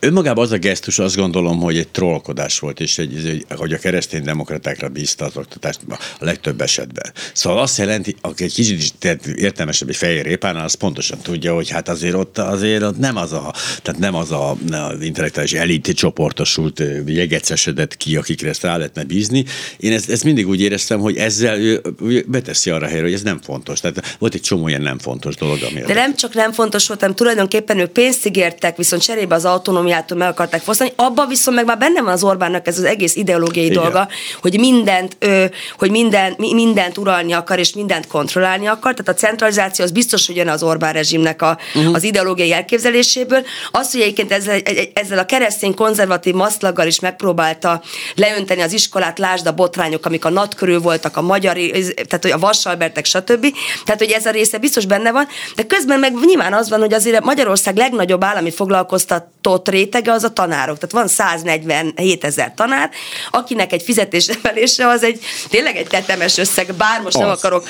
Önmagában az a gesztus azt gondolom, hogy egy trollkodás volt, és egy, hogy a keresztény demokratákra bízta az oktatást a legtöbb esetben. Szóval azt jelenti, aki egy kicsit is értelmesebb egy fehér répánál, az pontosan tudja, hogy hát azért ott azért ott nem az a, tehát nem az a, az intellektuális elit csoportosult jegecesedett ki, akikre ezt rá lehetne bízni. Én ezt, ezt mindig úgy éreztem, hogy ezzel ő beteszi arra helyre, hogy ez nem fontos. Tehát volt egy csomó ilyen nem fontos dolog, ami. De nem csak nem fontos volt, hanem tulajdonképpen ők pénzt ígértek, viszont cserébe az autonómiát autonómiától meg akarták fosztani, abban viszont meg már benne van az Orbánnak ez az egész ideológiai Igen. dolga, hogy mindent, ö, hogy minden, mindent uralni akar, és mindent kontrollálni akar, tehát a centralizáció az biztos, hogy jön az Orbán rezsimnek a, uh-huh. az ideológiai elképzeléséből. Az, hogy egyébként ezzel, ezzel a keresztény konzervatív maszlaggal is megpróbálta leönteni az iskolát, lásd a botrányok, amik a NAT körül voltak, a magyar, tehát hogy a Vassalbertek, stb. Tehát, hogy ez a része biztos benne van, de közben meg nyilván az van, hogy azért Magyarország legnagyobb állami foglalkoztatott rétege az a tanárok. Tehát van 147 ezer tanár, akinek egy fizetésemelése az egy tényleg egy tetemes összeg, bár most az. nem akarok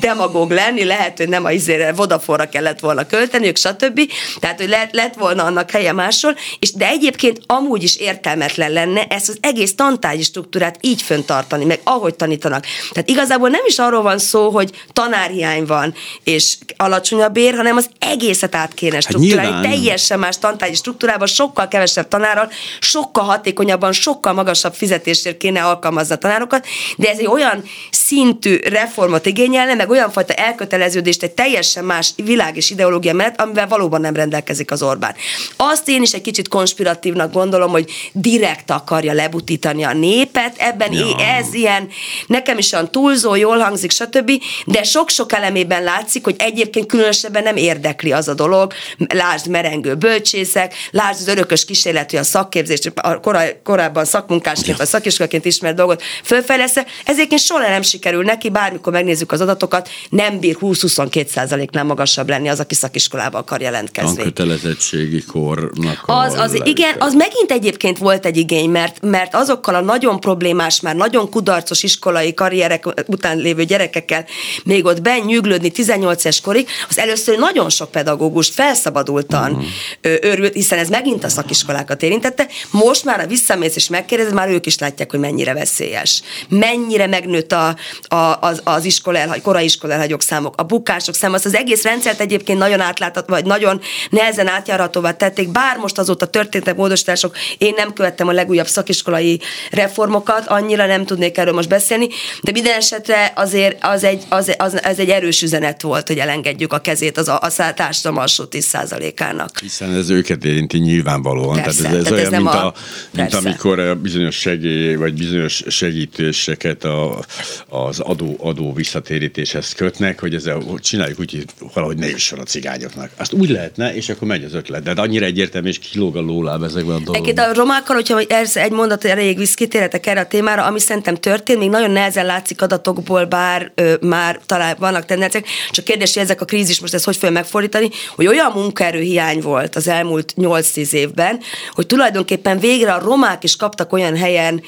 demagóg lenni, lehet, hogy nem a izére Vodafone-ra kellett volna költeniük, stb. Tehát, hogy lett, lett volna annak helye máshol, és de egyébként amúgy is értelmetlen lenne ezt az egész tantárgyi struktúrát így föntartani, meg ahogy tanítanak. Tehát igazából nem is arról van szó, hogy tanárhiány van, és alacsonyabb bér, hanem az egészet át kéne struktúrálni. Hát teljesen más tantárgyi struktúrában sok sokkal kevesebb tanárral, sokkal hatékonyabban, sokkal magasabb fizetésért kéne alkalmazni a tanárokat, de ez egy olyan szintű reformot igényelne, meg olyan fajta elköteleződést egy teljesen más világ és ideológia mellett, amivel valóban nem rendelkezik az Orbán. Azt én is egy kicsit konspiratívnak gondolom, hogy direkt akarja lebutítani a népet, ebben ja. ez ilyen, nekem is olyan túlzó, jól hangzik, stb., de sok-sok elemében látszik, hogy egyébként különösebben nem érdekli az a dolog, lásd merengő bölcsészek, lásd az örökös kísérlet, hogy a szakképzést, a korábban szakmunkásként vagy szakiskolaként ismert dolgot fölfejlesz, ezért soha nem sikerül neki, bármikor megnézzük az adatokat, nem bír 20-22 százaléknál magasabb lenni az, aki szakiskolába akar jelentkezni. A kötelezettségi kornak az, az igen, az megint egyébként volt egy igény, mert, mert azokkal a nagyon problémás, már nagyon kudarcos iskolai karrierek után lévő gyerekekkel még ott benyűglődni 18 es korig, az először nagyon sok pedagógust felszabadultan uh-huh. örült, hiszen ez megint a szakiskolákat érintette. Most már a visszamész és megkérdezed, már ők is látják, hogy mennyire veszélyes. Mennyire megnőtt a, a, az, az iskola elhagy, korai iskola elhagyók számok, a bukások száma, az, az egész rendszert egyébként nagyon átláthat, vagy nagyon nehezen átjárhatóvá tették, bár most azóta történtek módosítások, én nem követtem a legújabb szakiskolai reformokat, annyira nem tudnék erről most beszélni, de minden esetre azért az egy, az, az, az egy erős üzenet volt, hogy elengedjük a kezét az a, a társadalom alsó 10%-ának. Hiszen ez őket érinti nyilvánvalóan. Persze, tehát ez, ez tehát olyan, ez mint, a, a, mint amikor a bizonyos segély, vagy bizonyos segítéseket a, az adó, adó visszatérítéshez kötnek, hogy ezzel csináljuk úgy, hogy valahogy ne jusson a cigányoknak. Azt úgy lehetne, és akkor megy az ötlet. De annyira egyértelmű, és kilóg a lóláb ezekben a dolgokban. a romákkal, hogyha ez egy mondat erejéig visz, kitérhetek erre a témára, ami szerintem történt, még nagyon nehezen látszik adatokból, bár ö, már talán vannak tendenciák, csak kérdés, hogy ezek a krízis most ezt hogy fogja megfordítani, hogy olyan munkaerőhiány volt az elmúlt 8-10 évben, hogy tulajdonképpen végre a romák is kaptak olyan helyen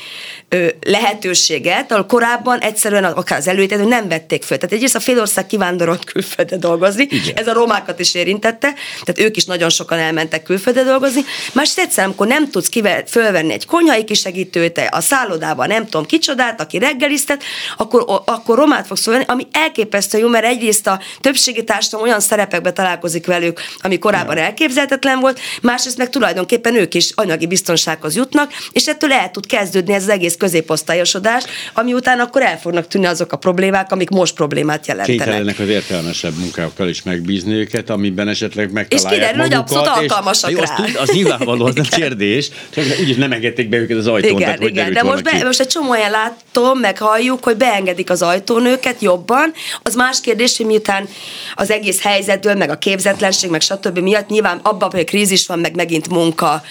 ö, lehetőséget, ahol korábban egyszerűen akár az előítet, nem vették föl. Tehát egyrészt a félország kivándorolt külföldre dolgozni, Igen. ez a romákat is érintette, tehát ők is nagyon sokan elmentek külföldre dolgozni. Másrészt egyszer, amikor nem tudsz kivel, fölvenni egy konyhai kisegítőt, a szállodában nem tudom kicsodát, aki reggeliztet, akkor, akkor romát fogsz fölvenni, ami elképesztő jó, mert egyrészt a többségi társadalom olyan szerepekbe találkozik velük, ami korábban elképzelhetetlen volt, másrészt meg tulajdonképpen ők is anyagi biztonsághoz jutnak, és ettől el tud kezdődni ez az egész középosztályosodás, ami után akkor el fognak tűnni azok a problémák, amik most problémát jelentenek. Kénytelenek az értelmesebb munkákkal is megbízni őket, amiben esetleg megtalálják És kiderül, hogy abszolút alkalmasak és, rá. Az, tud, az nyilvánvaló, az nem kérdés, csak úgyis nem engedték be őket az ajtón. Igen, tehát, igen de most, be, most egy csomó olyan látom, meg halljuk, hogy beengedik az ajtón őket jobban. Az más kérdés, hogy miután az egész helyzetből, meg a képzetlenség, meg stb. miatt nyilván abban, hogy a krízis van, meg megint munka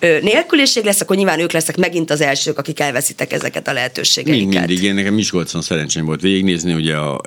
nélküliség lesz, akkor nyilván ők lesznek megint az elsők, akik elveszítek ezeket a lehetőségeiket. Mind, mindig. Én nekem Miskolcon szerencsém volt végignézni, ugye a,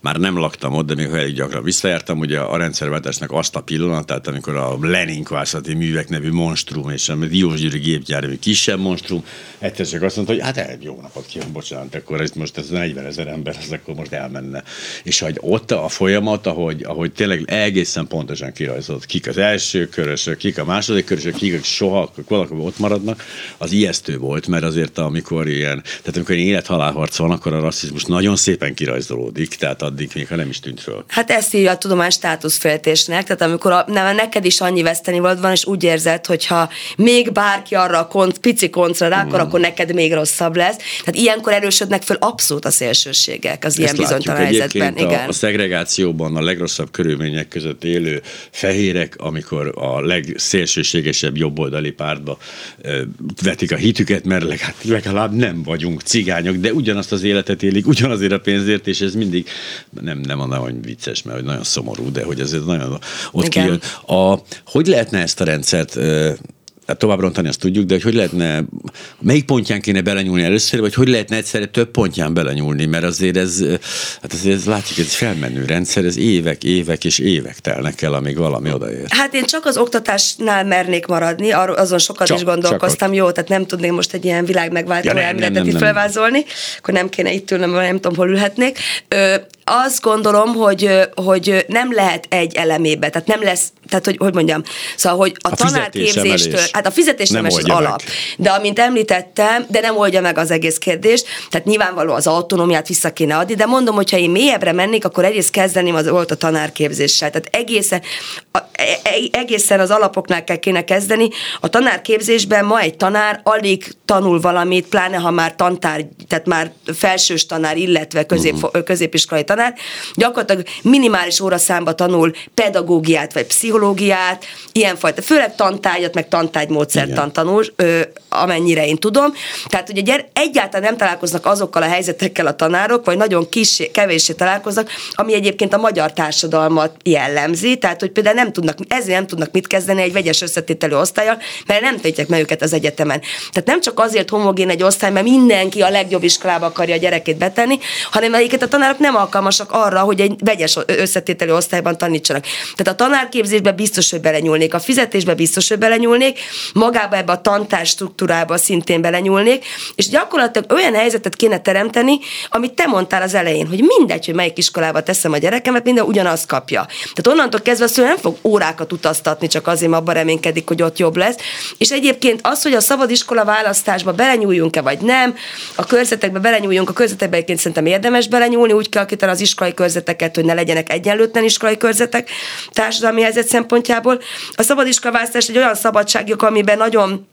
már nem laktam ott, de még elég gyakran visszajártam, ugye a rendszerváltásnak azt a pillanatát, amikor a Lenin kvászati művek nevű monstrum és a Diósgyőri gépgyár, kisebb monstrum, egyszer csak azt mondta, hogy hát el, jó napot kívánok, bocsánat, akkor ez most ez 40 ezer ember, az akkor most elmenne. És hogy ott a folyamat, ahogy, ahogy tényleg egészen pontosan kirajzolt, kik az első körösök, kik a második körösök, kik soha valaki ott maradnak, az ijesztő volt, mert azért amikor ilyen, tehát amikor ilyen élethalálharc van, akkor a rasszizmus nagyon szépen kirajzolódik, tehát addig még ha nem is tűnt föl. Hát ezt írja a tudomány státuszféltésnek, tehát amikor a, nem, neked is annyi veszteni van, és úgy érzed, hogyha még bárki arra a kont, pici kontra rá, akkor, mm. akkor neked még rosszabb lesz. Tehát ilyenkor erősödnek föl abszolút a szélsőségek az ilyen bizonytalan helyzetben. A, igen. a szegregációban a legrosszabb körülmények között élő fehérek, amikor a legszélsőségesebb jobboldali pártba vetik a hitüket, mert legalább, nem vagyunk cigányok, de ugyanazt az életet élik, ugyanazért a pénzért, és ez mindig, nem, nem mondom, hogy vicces, mert nagyon szomorú, de hogy ez nagyon ott kijön. A, hogy lehetne ezt a rendszert tehát tovább rontani azt tudjuk, de hogy hogy lehetne, melyik pontján kéne belenyúlni először, vagy hogy lehetne egyszerre több pontján belenyúlni, mert azért ez, hát azért ez látjuk, ez egy felmenő rendszer, ez évek, évek és évek telnek el, amíg valami odaér. Hát én csak az oktatásnál mernék maradni, azon sokat csak, is gondolkoztam, jó, tehát nem tudnék most egy ilyen világ megváltó ja, elméletet itt felvázolni, akkor nem kéne itt ülnem, nem tudom, hol ülhetnék. Ö, azt gondolom, hogy, hogy nem lehet egy elemébe, tehát nem lesz, tehát hogy, hogy mondjam, szóval, hogy a, a tanárképzéstől, hát a fizetés nem az alap, meg. de amint említettem, de nem oldja meg az egész kérdést, tehát nyilvánvaló az autonómiát vissza kéne adni, de mondom, hogy ha én mélyebbre mennék, akkor egyrészt kezdeném az volt a tanárképzéssel, tehát egészen, a, egészen az alapoknál kell kéne kezdeni. A tanárképzésben ma egy tanár alig tanul valamit, pláne ha már tantár, tehát már felsős tanár, illetve közép, uh-huh. középiskolai tanár, gyakorlatilag minimális óraszámba tanul pedagógiát vagy pszichológiát, ilyenfajta, főleg tantárgyat, meg tantárgymódszertan tanul, ö, amennyire én tudom. Tehát ugye gyere, egyáltalán nem találkoznak azokkal a helyzetekkel a tanárok, vagy nagyon kis, kevéssé találkoznak, ami egyébként a magyar társadalmat jellemzi, tehát hogy például nem tudnak, ezért nem tudnak mit kezdeni egy vegyes összetételű osztályal, mert nem tettek meg őket az egyetemen. Tehát nem csak azért homogén egy osztály, mert mindenki a legjobb iskolába akarja a gyerekét betenni, hanem melyiket a tanárok nem alkalmasak arra, hogy egy vegyes összetételű osztályban tanítsanak. Tehát a tanárképzésbe biztos, hogy belenyúlnék, a fizetésbe biztos, hogy belenyúlnék, magába ebbe a tantár struktúrába szintén belenyúlnék, és gyakorlatilag olyan helyzetet kéne teremteni, amit te mondtál az elején, hogy mindegy, hogy melyik iskolába teszem a gyerekemet, minden ugyanazt kapja. Tehát onnantól kezdve azt nem fog órákat utaztatni, csak azért, abban reménykedik, hogy ott jobb lesz. És egyébként az, hogy a szabad iskola választásba belenyúljunk-e vagy nem, a körzetekbe belenyúljunk, a körzetekbe egyébként szerintem érdemes belenyúlni, úgy kell kitalálni az iskolai körzeteket, hogy ne legyenek egyenlőtlen iskolai körzetek társadalmi helyzet szempontjából. A szabadiskolaválasztás egy olyan szabadságjog, amiben nagyon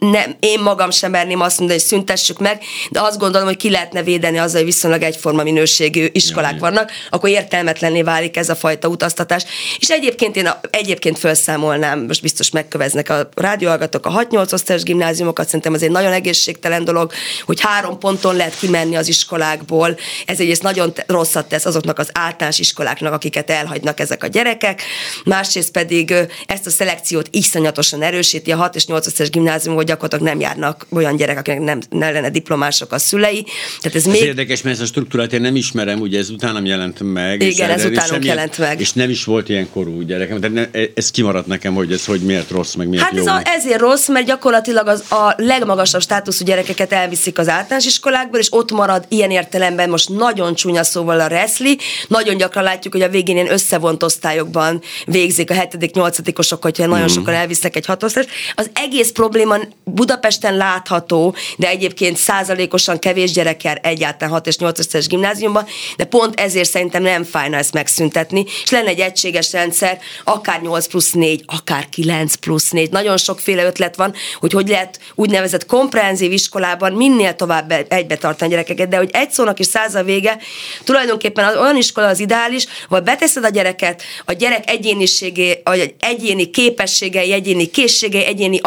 nem, én magam sem merném azt mondani, hogy szüntessük meg, de azt gondolom, hogy ki lehetne védeni azzal, hogy viszonylag egyforma minőségű iskolák ja, vannak, akkor értelmetlenné válik ez a fajta utaztatás. És egyébként én a, egyébként felszámolnám, most biztos megköveznek a rádióhallgatók a 6-8 osztályos gimnáziumokat, szerintem ez egy nagyon egészségtelen dolog, hogy három ponton lehet kimenni az iskolákból. Ez egyrészt nagyon rosszat tesz azoknak az általános iskoláknak, akiket elhagynak ezek a gyerekek, másrészt pedig ezt a szelekciót iszonyatosan erősíti a 6 és 8 osztályos gimnázium gimnázium, hogy gyakorlatilag nem járnak olyan gyerek, akinek nem, nem lenne diplomások a szülei. Tehát ez, ez még... érdekes, mert ezt a struktúrát én nem ismerem, ugye ez utánam jelent meg. Igen, ez utánunk jelent meg. És nem is volt ilyen korú gyerekem, de ne, ez kimaradt nekem, hogy ez hogy miért rossz, meg miért hát jó. Hát ez a, ezért rossz, mert gyakorlatilag az, a legmagasabb státuszú gyerekeket elviszik az általános iskolákból, és ott marad ilyen értelemben most nagyon csúnya szóval a reszli. Nagyon gyakran látjuk, hogy a végén ilyen összevont osztályokban végzik a 7 osok hogyha nagyon mm. sokan elvisznek egy hatosztályos. Az egész probléma Budapesten látható, de egyébként százalékosan kevés gyerek jár egyáltalán 6 és 8 osztályos gimnáziumban, de pont ezért szerintem nem fájna ezt megszüntetni, és lenne egy egységes rendszer, akár 8 plusz 4, akár 9 plusz 4. Nagyon sokféle ötlet van, hogy hogy lehet úgynevezett komprehenzív iskolában minél tovább egybe tartani a gyerekeket, de hogy egy szónak is száz a vége, tulajdonképpen az olyan iskola az ideális, vagy beteszed a gyereket, a gyerek egyéniségé hogy egyéni képességei, egyéni készségei, egyéni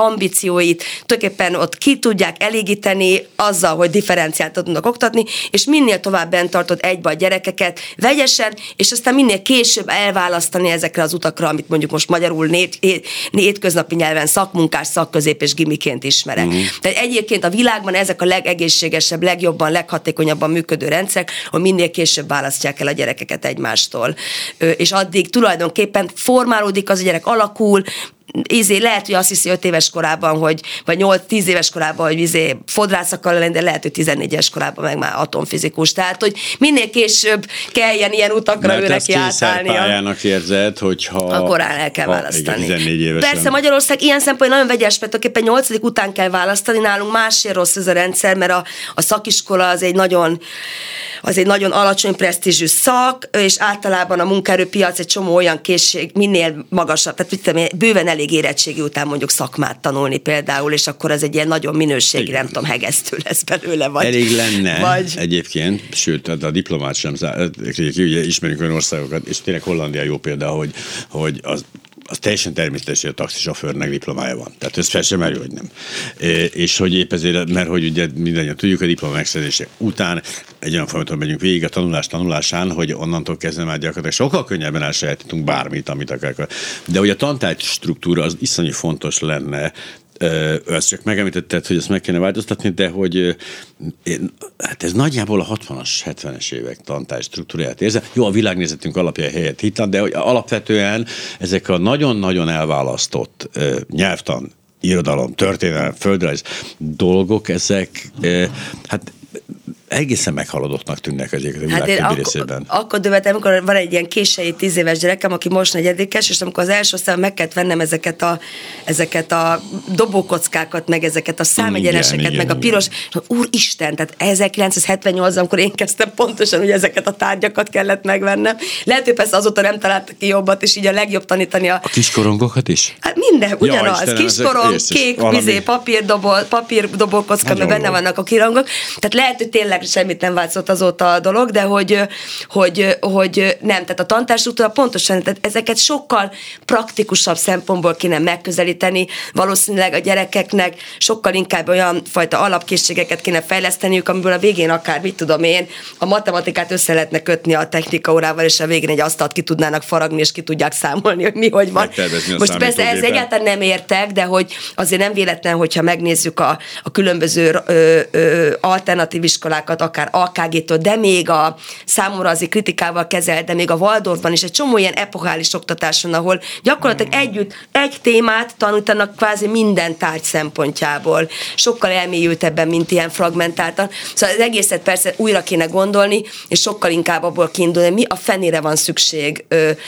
ambícióit tulajdonképpen ott ki tudják elégíteni azzal, hogy differenciált tudnak oktatni, és minél tovább bent tartod egybe a gyerekeket vegyesen, és aztán minél később elválasztani ezekre az utakra, amit mondjuk most magyarul nét, nyelven szakmunkás, szakközép és gimiként ismerek. Mm. Tehát egyébként a világban ezek a legegészségesebb, legjobban, leghatékonyabban működő rendszerek, hogy minél később választják el a gyerekeket egymástól. És addig tulajdonképpen formálódik az a gyerek, alakul, izé, lehet, hogy azt hiszi 5 éves korában, hogy, vagy 8-10 éves korában, hogy izé, fodrász akar lenni, de lehet, hogy 14 éves korában meg már atomfizikus. Tehát, hogy minél később kelljen ilyen utakra Mert ő neki átállni. pályának érzed, hogyha... Akkor el kell ha, választani. Igen, 14 évesen. Persze Magyarország ilyen szempontból nagyon vegyes, mert tulajdonképpen 8 után kell választani, nálunk másért rossz ez a rendszer, mert a, a szakiskola az egy nagyon az egy nagyon alacsony presztízsű szak, és általában a munkaerőpiac egy csomó olyan készség, minél magasabb, tehát mit tudom, bőven elég érettségi után mondjuk szakmát tanulni például, és akkor az egy ilyen nagyon minőségi, nem tudom, hegesztő lesz belőle. Vagy, elég lenne vagy... egyébként, sőt, a diplomát sem, ugye ismerünk olyan országokat, és tényleg Hollandia jó példa, hogy, hogy az az teljesen természetes, hogy a taxisofőrnek diplomája van. Tehát ez fel sem merül, hogy nem. És hogy épp ezért, mert hogy ugye mindannyian tudjuk, a diploma megszerzése után egy olyan folyamaton megyünk végig a tanulás tanulásán, hogy onnantól kezdve már gyakorlatilag sokkal könnyebben elsajátítunk bármit, amit akar. De hogy a tantárgy struktúra az iszonyú fontos lenne, ezt csak megemlítetted, hogy ezt meg kéne változtatni, de hogy hát ez nagyjából a 60-as, 70-es évek tantárgy struktúráját érze. Jó, a világnézetünk alapja helyett hittan, de hogy alapvetően ezek a nagyon-nagyon elválasztott nyelvtan, irodalom, történelem, földrajz dolgok, ezek hát egészen meghaladottnak tűnnek egyébként a hát világ többi részében. Akkor dövetem, amikor van egy ilyen késői tíz éves gyerekem, aki most negyedikes, és amikor az első osztály meg kellett vennem ezeket a, ezeket a dobókockákat, meg ezeket a számegyeneseket, meg a piros, igen. úristen, tehát 1978 amikor én kezdtem pontosan, hogy ezeket a tárgyakat kellett megvennem. Lehet, hogy persze azóta nem találtak ki jobbat, és így a legjobb tanítani a... A kiskorongokat is? Hát minden, ugyanaz. Ja, kiskorong, kék, vizé, papírdobol, papírdobókocka, mert benne vannak a kirangok. Tehát lehet, hogy tényleg semmit nem változott azóta a dolog, de hogy, hogy, hogy nem, tehát a tantárstruktúra pontosan, tehát ezeket sokkal praktikusabb szempontból kéne megközelíteni, valószínűleg a gyerekeknek sokkal inkább olyan fajta alapkészségeket kéne fejleszteniük, amiből a végén akár, mit tudom én, a matematikát össze lehetne kötni a technika órával, és a végén egy asztalt ki tudnának faragni, és ki tudják számolni, hogy mi hogy van. Most persze ez egyáltalán nem értek, de hogy azért nem véletlen, hogyha megnézzük a, a különböző ö, ö, alternatív iskolákat, példákat, akár AKG-től, de még a számomra azért kritikával kezelt, de még a Waldorfban is egy csomó ilyen epohális oktatáson, ahol gyakorlatilag együtt egy témát tanítanak kvázi minden tárgy szempontjából. Sokkal elmélyültebben, mint ilyen fragmentáltan. Szóval az egészet persze újra kéne gondolni, és sokkal inkább abból kiindulni, mi a fenére van szükség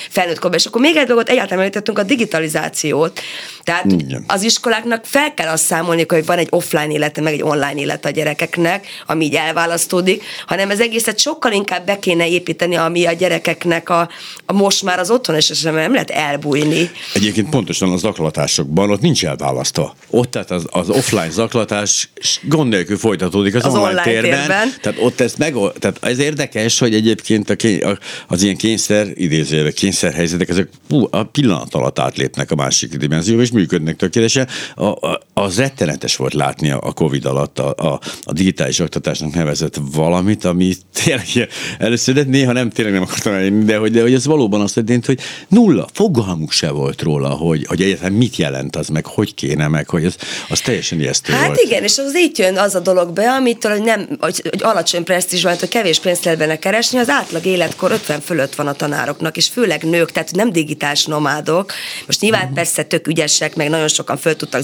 felnőtt korban. És akkor még egy dolgot egyáltalán említettünk, a digitalizációt. Tehát Igen. az iskoláknak fel kell azt számolni, hogy van egy offline élete, meg egy online élet a gyerekeknek, ami így elválasztódik, hanem ez egészet sokkal inkább be kéne építeni, ami a gyerekeknek a, a most már az otthon és nem lehet elbújni. Egyébként pontosan az zaklatásokban ott nincs elválasztva. Ott tehát az, az offline zaklatás gond nélkül folytatódik az, az online, online térben, térben. Tehát ott ez meg, tehát ez érdekes, hogy egyébként a, kény, az ilyen kényszer, idézőjelve kényszerhelyzetek, ezek a pillanat alatt átlépnek a másik dimenzióba, és működnek tökéletesen. A, a, az rettenetes volt látni a Covid alatt a, a, a digitális oktatásnak nevezett valamit, ami tényleg először, de néha nem tényleg nem akartam elérni, de hogy, de hogy ez valóban azt jelenti, hogy nulla, fogalmuk se volt róla, hogy, hogy egyáltalán mit jelent az, meg hogy kéne, meg hogy ez, az teljesen ijesztő hát volt. igen, és az így jön az a dolog be, amitől, hogy nem, hogy, hogy alacsony presztízs van, hogy kevés pénzt lehet benne keresni, az átlag életkor 50 fölött van a tanároknak, és főleg nők, tehát nem digitális nomádok. Most nyilván uh-huh. persze tök ügyesek, meg nagyon sokan föl tudtak,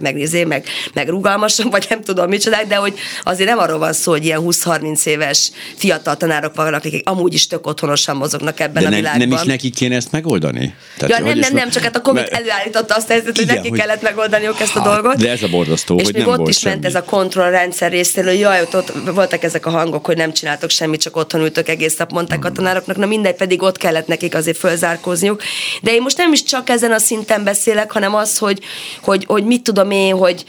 meg, izé, meg, meg rugalmasan, vagy nem tudom micsodák, de hogy azért nem arról van szó, hogy ilyen 20-30 éves fiatal tanárok vannak, akik amúgy is tök otthonosan mozognak ebben de a világban. Nem is nekik kéne ezt megoldani? Tehát, ja, nem, nem, nem, csak hát a Covid mert... előállította azt helyzetet, hogy neki hogy... kellett megoldaniuk ezt a hát, dolgot. De ez a borzasztó, és hogy még nem ott volt is semmi. ment ez a kontrollrendszer részéről, hogy jaj, ott, ott voltak ezek a hangok, hogy nem csináltok semmit, csak otthon ültök egész nap, mondták hmm. a tanároknak, na mindegy, pedig ott kellett nekik azért fölzárkózniuk. De én most nem is csak ezen a szinten beszélek, hanem az, hogy, hogy, hogy mit tudom én, hogy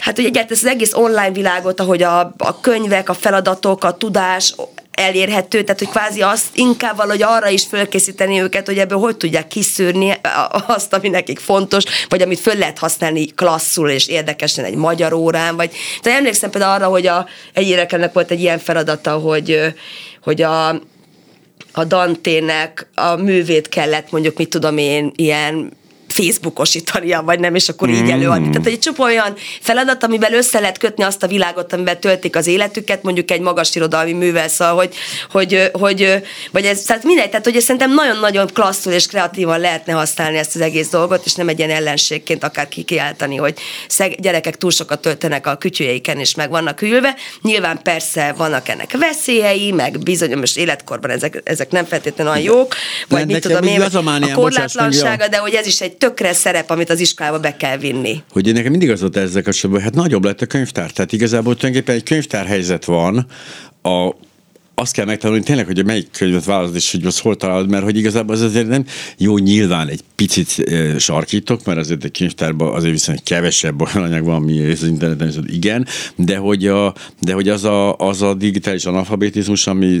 hát hogy egyáltalán az egész online világot, ahogy a, a könyvek, a feladatok, a tudás, elérhető, tehát hogy kvázi azt inkább valahogy arra is fölkészíteni őket, hogy ebből hogy tudják kiszűrni azt, ami nekik fontos, vagy amit föl lehet használni klasszul és érdekesen egy magyar órán, vagy tehát emlékszem például arra, hogy a, egy érekelnek volt egy ilyen feladata, hogy, hogy a, a Dantének a művét kellett mondjuk, mit tudom én, ilyen Facebookosítania, vagy nem, és akkor így mm. előadni. Tehát egy csupa olyan feladat, amivel össze lehet kötni azt a világot, amiben töltik az életüket, mondjuk egy magas irodalmi művel, szóval, hogy, hogy, hogy vagy ez, tehát mindegy, tehát hogy szerintem nagyon-nagyon klasszul és kreatívan lehetne használni ezt az egész dolgot, és nem egy ilyen ellenségként akár kikiáltani, hogy szeg, gyerekek túl sokat töltenek a kütyüjeiken, és meg vannak ülve. Nyilván persze vannak ennek veszélyei, meg bizonyos életkorban ezek, ezek nem feltétlenül olyan jók, vagy mit tudom én, a korlátlansága, de hogy ez is egy tökre szerep, amit az iskolába be kell vinni. Hogy nekem mindig az volt ezzel kapcsolatban, hát nagyobb lett a könyvtár. Tehát igazából tulajdonképpen egy könyvtárhelyzet van, a azt kell megtanulni tényleg, hogy melyik könyvet választod, és hogy most hol találod, mert hogy igazából az azért nem jó, nyilván egy picit e, sarkítok, mert azért egy könyvtárban azért viszonylag kevesebb olyan anyag van, ami az interneten is, igen, de hogy, a, de hogy az, a, az a digitális analfabetizmus, ami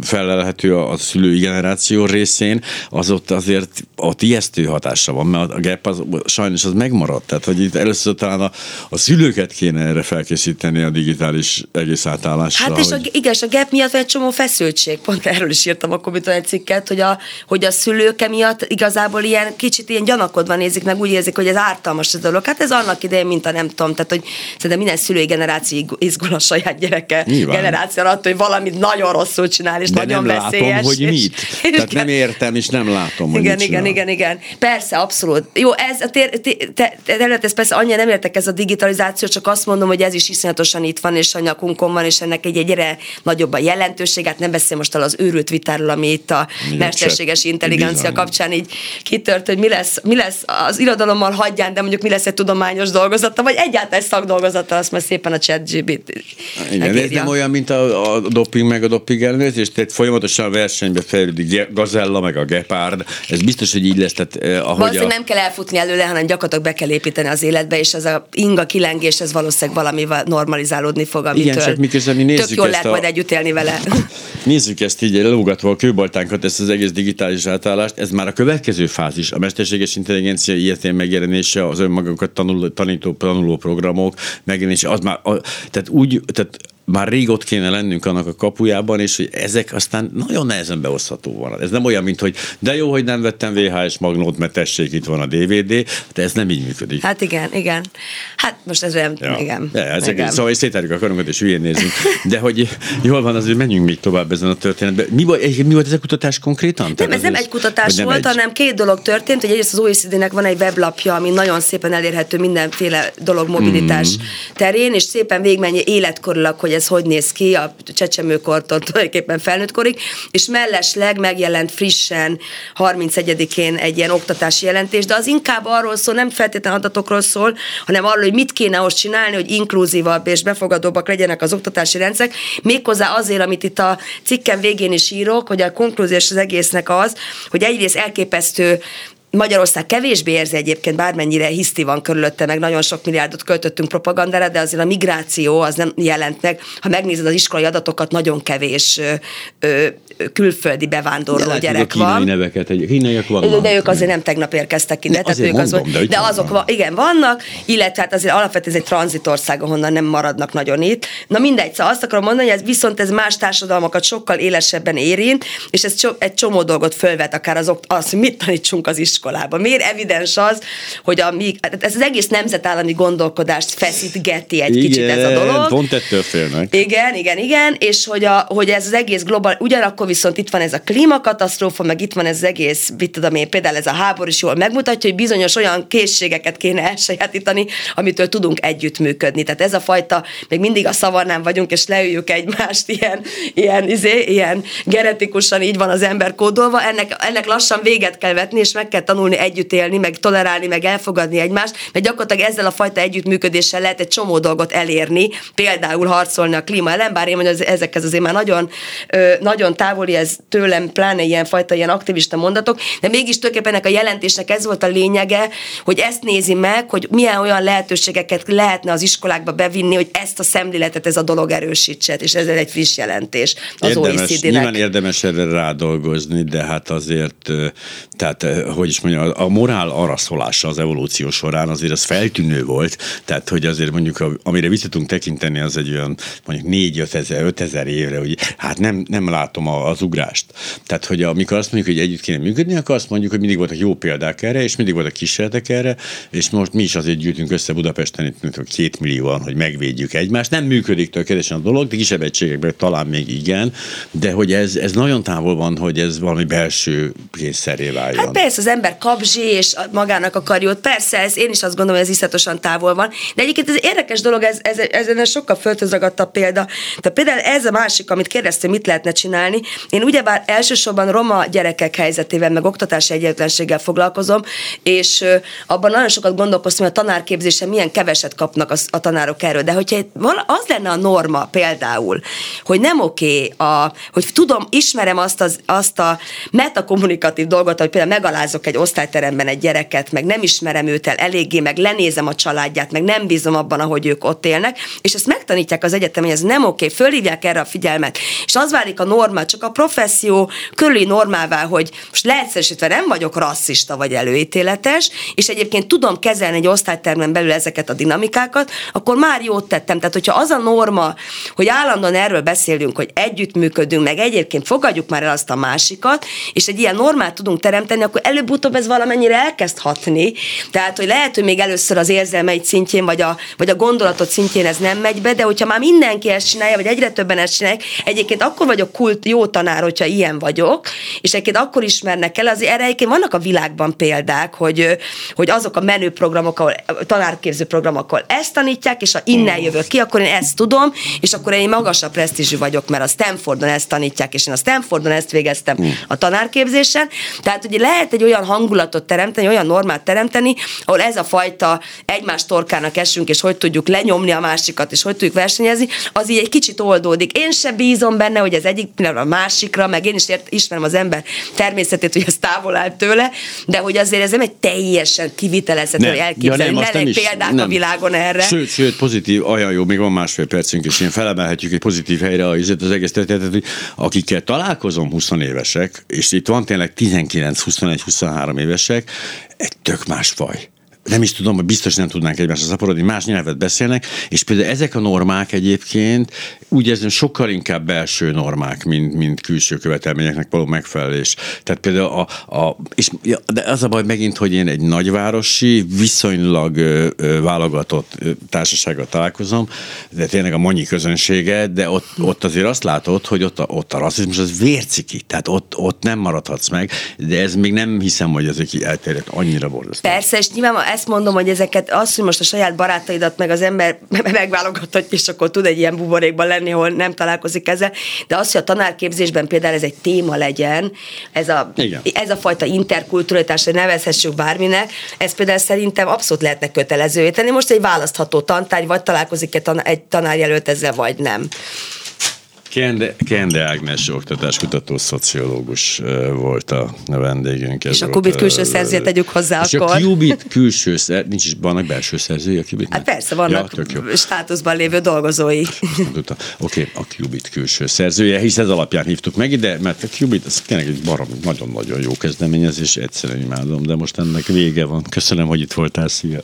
felelhető a, a szülői generáció részén, az ott azért ott ijesztő hatása van, mert a gap az, sajnos az megmaradt. Tehát, hogy itt először talán a, a szülőket kéne erre felkészíteni a digitális egész átállásra. Hát és hogy... a, igen, a gap miatt egy csomó feszültség. Pont erről is írtam akkor, mint egy cikket, hogy a, hogy a szülők emiatt igazából ilyen kicsit ilyen gyanakodva nézik meg, úgy érzik, hogy ez ártalmas a dolog. Hát ez annak idején, mint a nem tudom, tehát hogy szerintem minden szülői generáció izgul a saját gyereke Nyilván. generáció alatt, hogy valamit nagyon rosszul csinál, és De nagyon nem veszélyes. Látom, hogy mit. És, Tehát nem értem, és nem látom, hogy igen, mit igen, igen, igen. Persze, abszolút. Jó, ez a tér, te, te, te, ez persze annyira nem értek ez a digitalizáció, csak azt mondom, hogy ez is iszonyatosan itt van, és a nyakunkon van, és ennek egy egyre nagyobb a jelentőséget, nem beszél most el az őrült vitáról, ami itt a mesterséges intelligencia bizony. kapcsán így kitört, hogy mi lesz, mi lesz az irodalommal hagyján, de mondjuk mi lesz egy tudományos dolgozata, vagy egyáltalán egy szakdolgozata, azt már szépen a chat GBT. Igen, ez nem olyan, mint a, a doping meg a doping ellenőrzés, tehát folyamatosan versenybe fejlődik Gazella meg a Gepard, ez biztos, hogy így lesz. Tehát, eh, ahogy a... nem kell elfutni előle, hanem gyakorlatilag be kell építeni az életbe, és ez a inga kilengés, ez valószínűleg valamivel normalizálódni fog, amitől Igen, csak miközben mi nézzük Tök jól lehet a... majd együtt élni vele. voilà. Nézzük ezt így lógatva a kőbaltánkat, ezt az egész digitális átállást, ez már a következő fázis, a mesterséges intelligencia ilyetén megjelenése, az önmagunkat tanuló, tanító, tanuló programok megjelenése, az már, a, tehát úgy, tehát már rég ott kéne lennünk annak a kapujában, és hogy ezek aztán nagyon nehezen beosztható van. Ez nem olyan, mint hogy de jó, hogy nem vettem VHS magnót, mert tessék, itt van a DVD, de ez nem így működik. Hát igen, igen. Hát most ez olyan, ja. igen. Ja, ezek, igen. Szóval szétárjuk a karunkat, és hülyén nézünk. De hogy jól van, azért menjünk még tovább ezen a történetben. Mi, volt, mi volt ez a kutatás konkrétan? Nem, ez nem egy kutatás nem volt, egy... hanem két dolog történt, hogy egyrészt az OECD-nek van egy weblapja, ami nagyon szépen elérhető mindenféle dolog mobilitás mm. terén, és szépen végigmenje életkorilag, hogy ez hogy néz ki a csecsemőkortól tulajdonképpen felnőtt korig, és mellesleg megjelent frissen 31-én egy ilyen oktatási jelentés, de az inkább arról szól, nem feltétlenül adatokról szól, hanem arról, hogy mit kéne ahhoz csinálni, hogy inkluzívabb és befogadóbbak legyenek az oktatási rendszerek, méghozzá azért, amit itt a cikken végén is írok, hogy a konklúziós az egésznek az, hogy egyrészt elképesztő Magyarország kevésbé érzi egyébként, bármennyire hiszti van körülötte, meg nagyon sok milliárdot költöttünk propagandára, de azért a migráció az nem jelent meg. Ha megnézed az iskolai adatokat, nagyon kevés ö, ö, külföldi bevándorló de gyerek a van. neveket, egy kínaiak vannak. De ők azért nem tegnap érkeztek ide. tehát ők mondom, az, de, de azok van, igen, vannak, illetve hát azért alapvetően ez egy tranzitország, ahonnan nem maradnak nagyon itt. Na mindegy, szóval azt akarom mondani, hogy ez viszont ez más társadalmakat sokkal élesebben érint, és ez egy csomó dolgot fölvet, akár az, hogy mit tanítsunk az iskolában. Miért evidens az, hogy a, ez az egész nemzetállami gondolkodást feszítgeti egy igen, kicsit ez a dolog. pont ettől félnek. Igen, igen, igen, és hogy, a, hogy ez az egész global, ugyanakkor viszont itt van ez a klímakatasztrófa, meg itt van ez az egész, mit tudom én, például ez a háború is jól megmutatja, hogy bizonyos olyan készségeket kéne elsajátítani, amitől tudunk együttműködni. Tehát ez a fajta, még mindig a szavarnán vagyunk, és leüljük egymást, ilyen, ilyen, izé, ilyen genetikusan így van az ember kódolva, ennek, ennek lassan véget kell vetni, és meg kell tanulni együtt élni, meg tolerálni, meg elfogadni egymást, mert gyakorlatilag ezzel a fajta együttműködéssel lehet egy csomó dolgot elérni, például harcolni a klíma ellen, bár én mondom, hogy ezekhez azért már nagyon, nagyon távoli ez tőlem, pláne ilyen fajta ilyen aktivista mondatok, de mégis tulajdonképpen ennek a jelentésnek ez volt a lényege, hogy ezt nézi meg, hogy milyen olyan lehetőségeket lehetne az iskolákba bevinni, hogy ezt a szemléletet ez a dolog erősítse, és ez egy friss jelentés az érdemes, Nyilván érdemes erre rádolgozni, de hát azért, tehát hogy is mondjam, a morál araszolása az evolúció során azért az feltűnő volt, tehát hogy azért mondjuk, amire vissza tudunk tekinteni, az egy olyan mondjuk 4 5 ezer, 5 ezer évre, hogy hát nem, nem látom az ugrást. Tehát, hogy amikor azt mondjuk, hogy együtt kéne működni, akkor azt mondjuk, hogy mindig voltak jó példák erre, és mindig voltak kísérletek erre, és most mi is azért gyűjtünk össze Budapesten, itt mint két millióan, hogy megvédjük egymást. Nem működik tökéletesen a dolog, de kisebb egységekben talán még igen, de hogy ez, ez nagyon távol van, hogy ez valami belső kényszeré váljon. Hát persze, az ember kapzsi, és magának akar jót. Persze, ez, én is azt gondolom, hogy ez iszatosan távol van. De egyébként ez érdekes dolog, ez, ez, ez, ez sokkal föltözragadtabb példa. Tehát például ez a másik, amit kérdeztem, mit lehetne csinálni. Én ugyebár elsősorban roma gyerekek helyzetével, meg oktatási egyenlőtlenséggel foglalkozom, és abban nagyon sokat gondolkoztam, hogy a tanárképzése milyen keveset kapnak a tanárok erről. De hogyha az lenne a norma például, hogy nem oké, okay, hogy tudom, ismerem azt, az, azt a metakommunikatív dolgot, hogy például megalázok egy osztályteremben egy gyereket, meg nem ismerem őt el eléggé, meg lenézem a családját, meg nem bízom abban, ahogy ők ott élnek, és ezt megtanítják az egyetem, hogy ez nem oké, fölhívják erre a figyelmet, és az válik a norma, csak a professzió körüli normává, hogy most leegyszerűsítve nem vagyok rasszista vagy előítéletes, és egyébként tudom kezelni egy osztálytermen belül ezeket a dinamikákat, akkor már jót tettem. Tehát, hogyha az a norma, hogy állandóan erről beszélünk, hogy együttműködünk, meg egyébként fogadjuk már el azt a másikat, és egy ilyen normát tudunk teremteni, akkor előbb-utóbb ez valamennyire elkezd hatni. Tehát, hogy lehet, hogy még először az érzelmeid szintjén, vagy a, vagy a gondolatot szintjén ez nem megy be, de hogyha már mindenki ezt csinálja, vagy egyre többen ezt csinálják, egyébként akkor vagyok kult jó tanár, hogyha ilyen vagyok, és egyébként akkor ismernek el, az erre egyébként vannak a világban példák, hogy, hogy azok a menő programok, ahol tanárképző programok, ahol ezt tanítják, és ha innen jövök ki, akkor én ezt tudom, és akkor én magasabb presztízsű vagyok, mert a Stanfordon ezt tanítják, és én a Stanfordon ezt végeztem a tanárképzésen. Tehát ugye lehet egy olyan hangulatot teremteni, olyan normát teremteni, ahol ez a fajta egymás torkának esünk, és hogy tudjuk lenyomni a másikat, és hogy tudjuk versenyezni, az így egy kicsit oldódik. Én se bízom benne, hogy az egyik pillanat a másikra, meg én is ért, ismerem az ember természetét, hogy ez távol áll tőle, de hogy azért ez nem egy teljesen kivitelezhető, hogy elképzelni. Ja, nem, példák nem. a világon erre. Sőt, sőt, pozitív, olyan jó, még van másfél percünk, és ilyen felemelhetjük egy pozitív helyre az egész történetet, akikkel találkozom 20 évesek, és itt van tényleg 19, 21, 23 évesek, egy tök más faj nem is tudom, hogy biztos nem tudnánk egymásra szaporodni, más nyelvet beszélnek, és például ezek a normák egyébként úgy érzem sokkal inkább belső normák, mint, mint külső követelményeknek való megfelelés. Tehát például a, a és, de az a baj megint, hogy én egy nagyvárosi, viszonylag ö, ö, válogatott ö, társasággal találkozom, de tényleg a monyi közönsége, de ott, ott azért azt látod, hogy ott a, ott a rasszizmus az vérciki, tehát ott, ott nem maradhatsz meg, de ez még nem hiszem, hogy ez egy elterjedt annyira borzasztó. Persze, és nyilván ezt mondom, hogy ezeket, azt, hogy most a saját barátaidat meg az ember megválogathatja, és akkor tud egy ilyen buborékban lenni, hol nem találkozik ezzel, de az, hogy a tanárképzésben például ez egy téma legyen, ez a, ez a fajta interkulturalitás, hogy nevezhessük bárminek, ez például szerintem abszolút lehetne kötelezővé tenni. Most egy választható tantárgy, vagy találkozik egy tanárjelölt ezzel, vagy nem. Kende, Kende Ágnes oktatáskutató szociológus volt a vendégünk. Ez és a Kubit külső szerzője tegyük hozzá és akkor. a Kubit külső szerzője, nincs is, vannak belső szerzői a Kubit? Hát persze, vannak ja, státuszban lévő dolgozói. Oké, okay, a Kubit külső szerzője, hisz ez alapján hívtuk meg ide, mert a Kubit az tényleg egy barom, nagyon-nagyon jó kezdeményezés, egyszerűen imádom, de most ennek vége van. Köszönöm, hogy itt voltál, szia!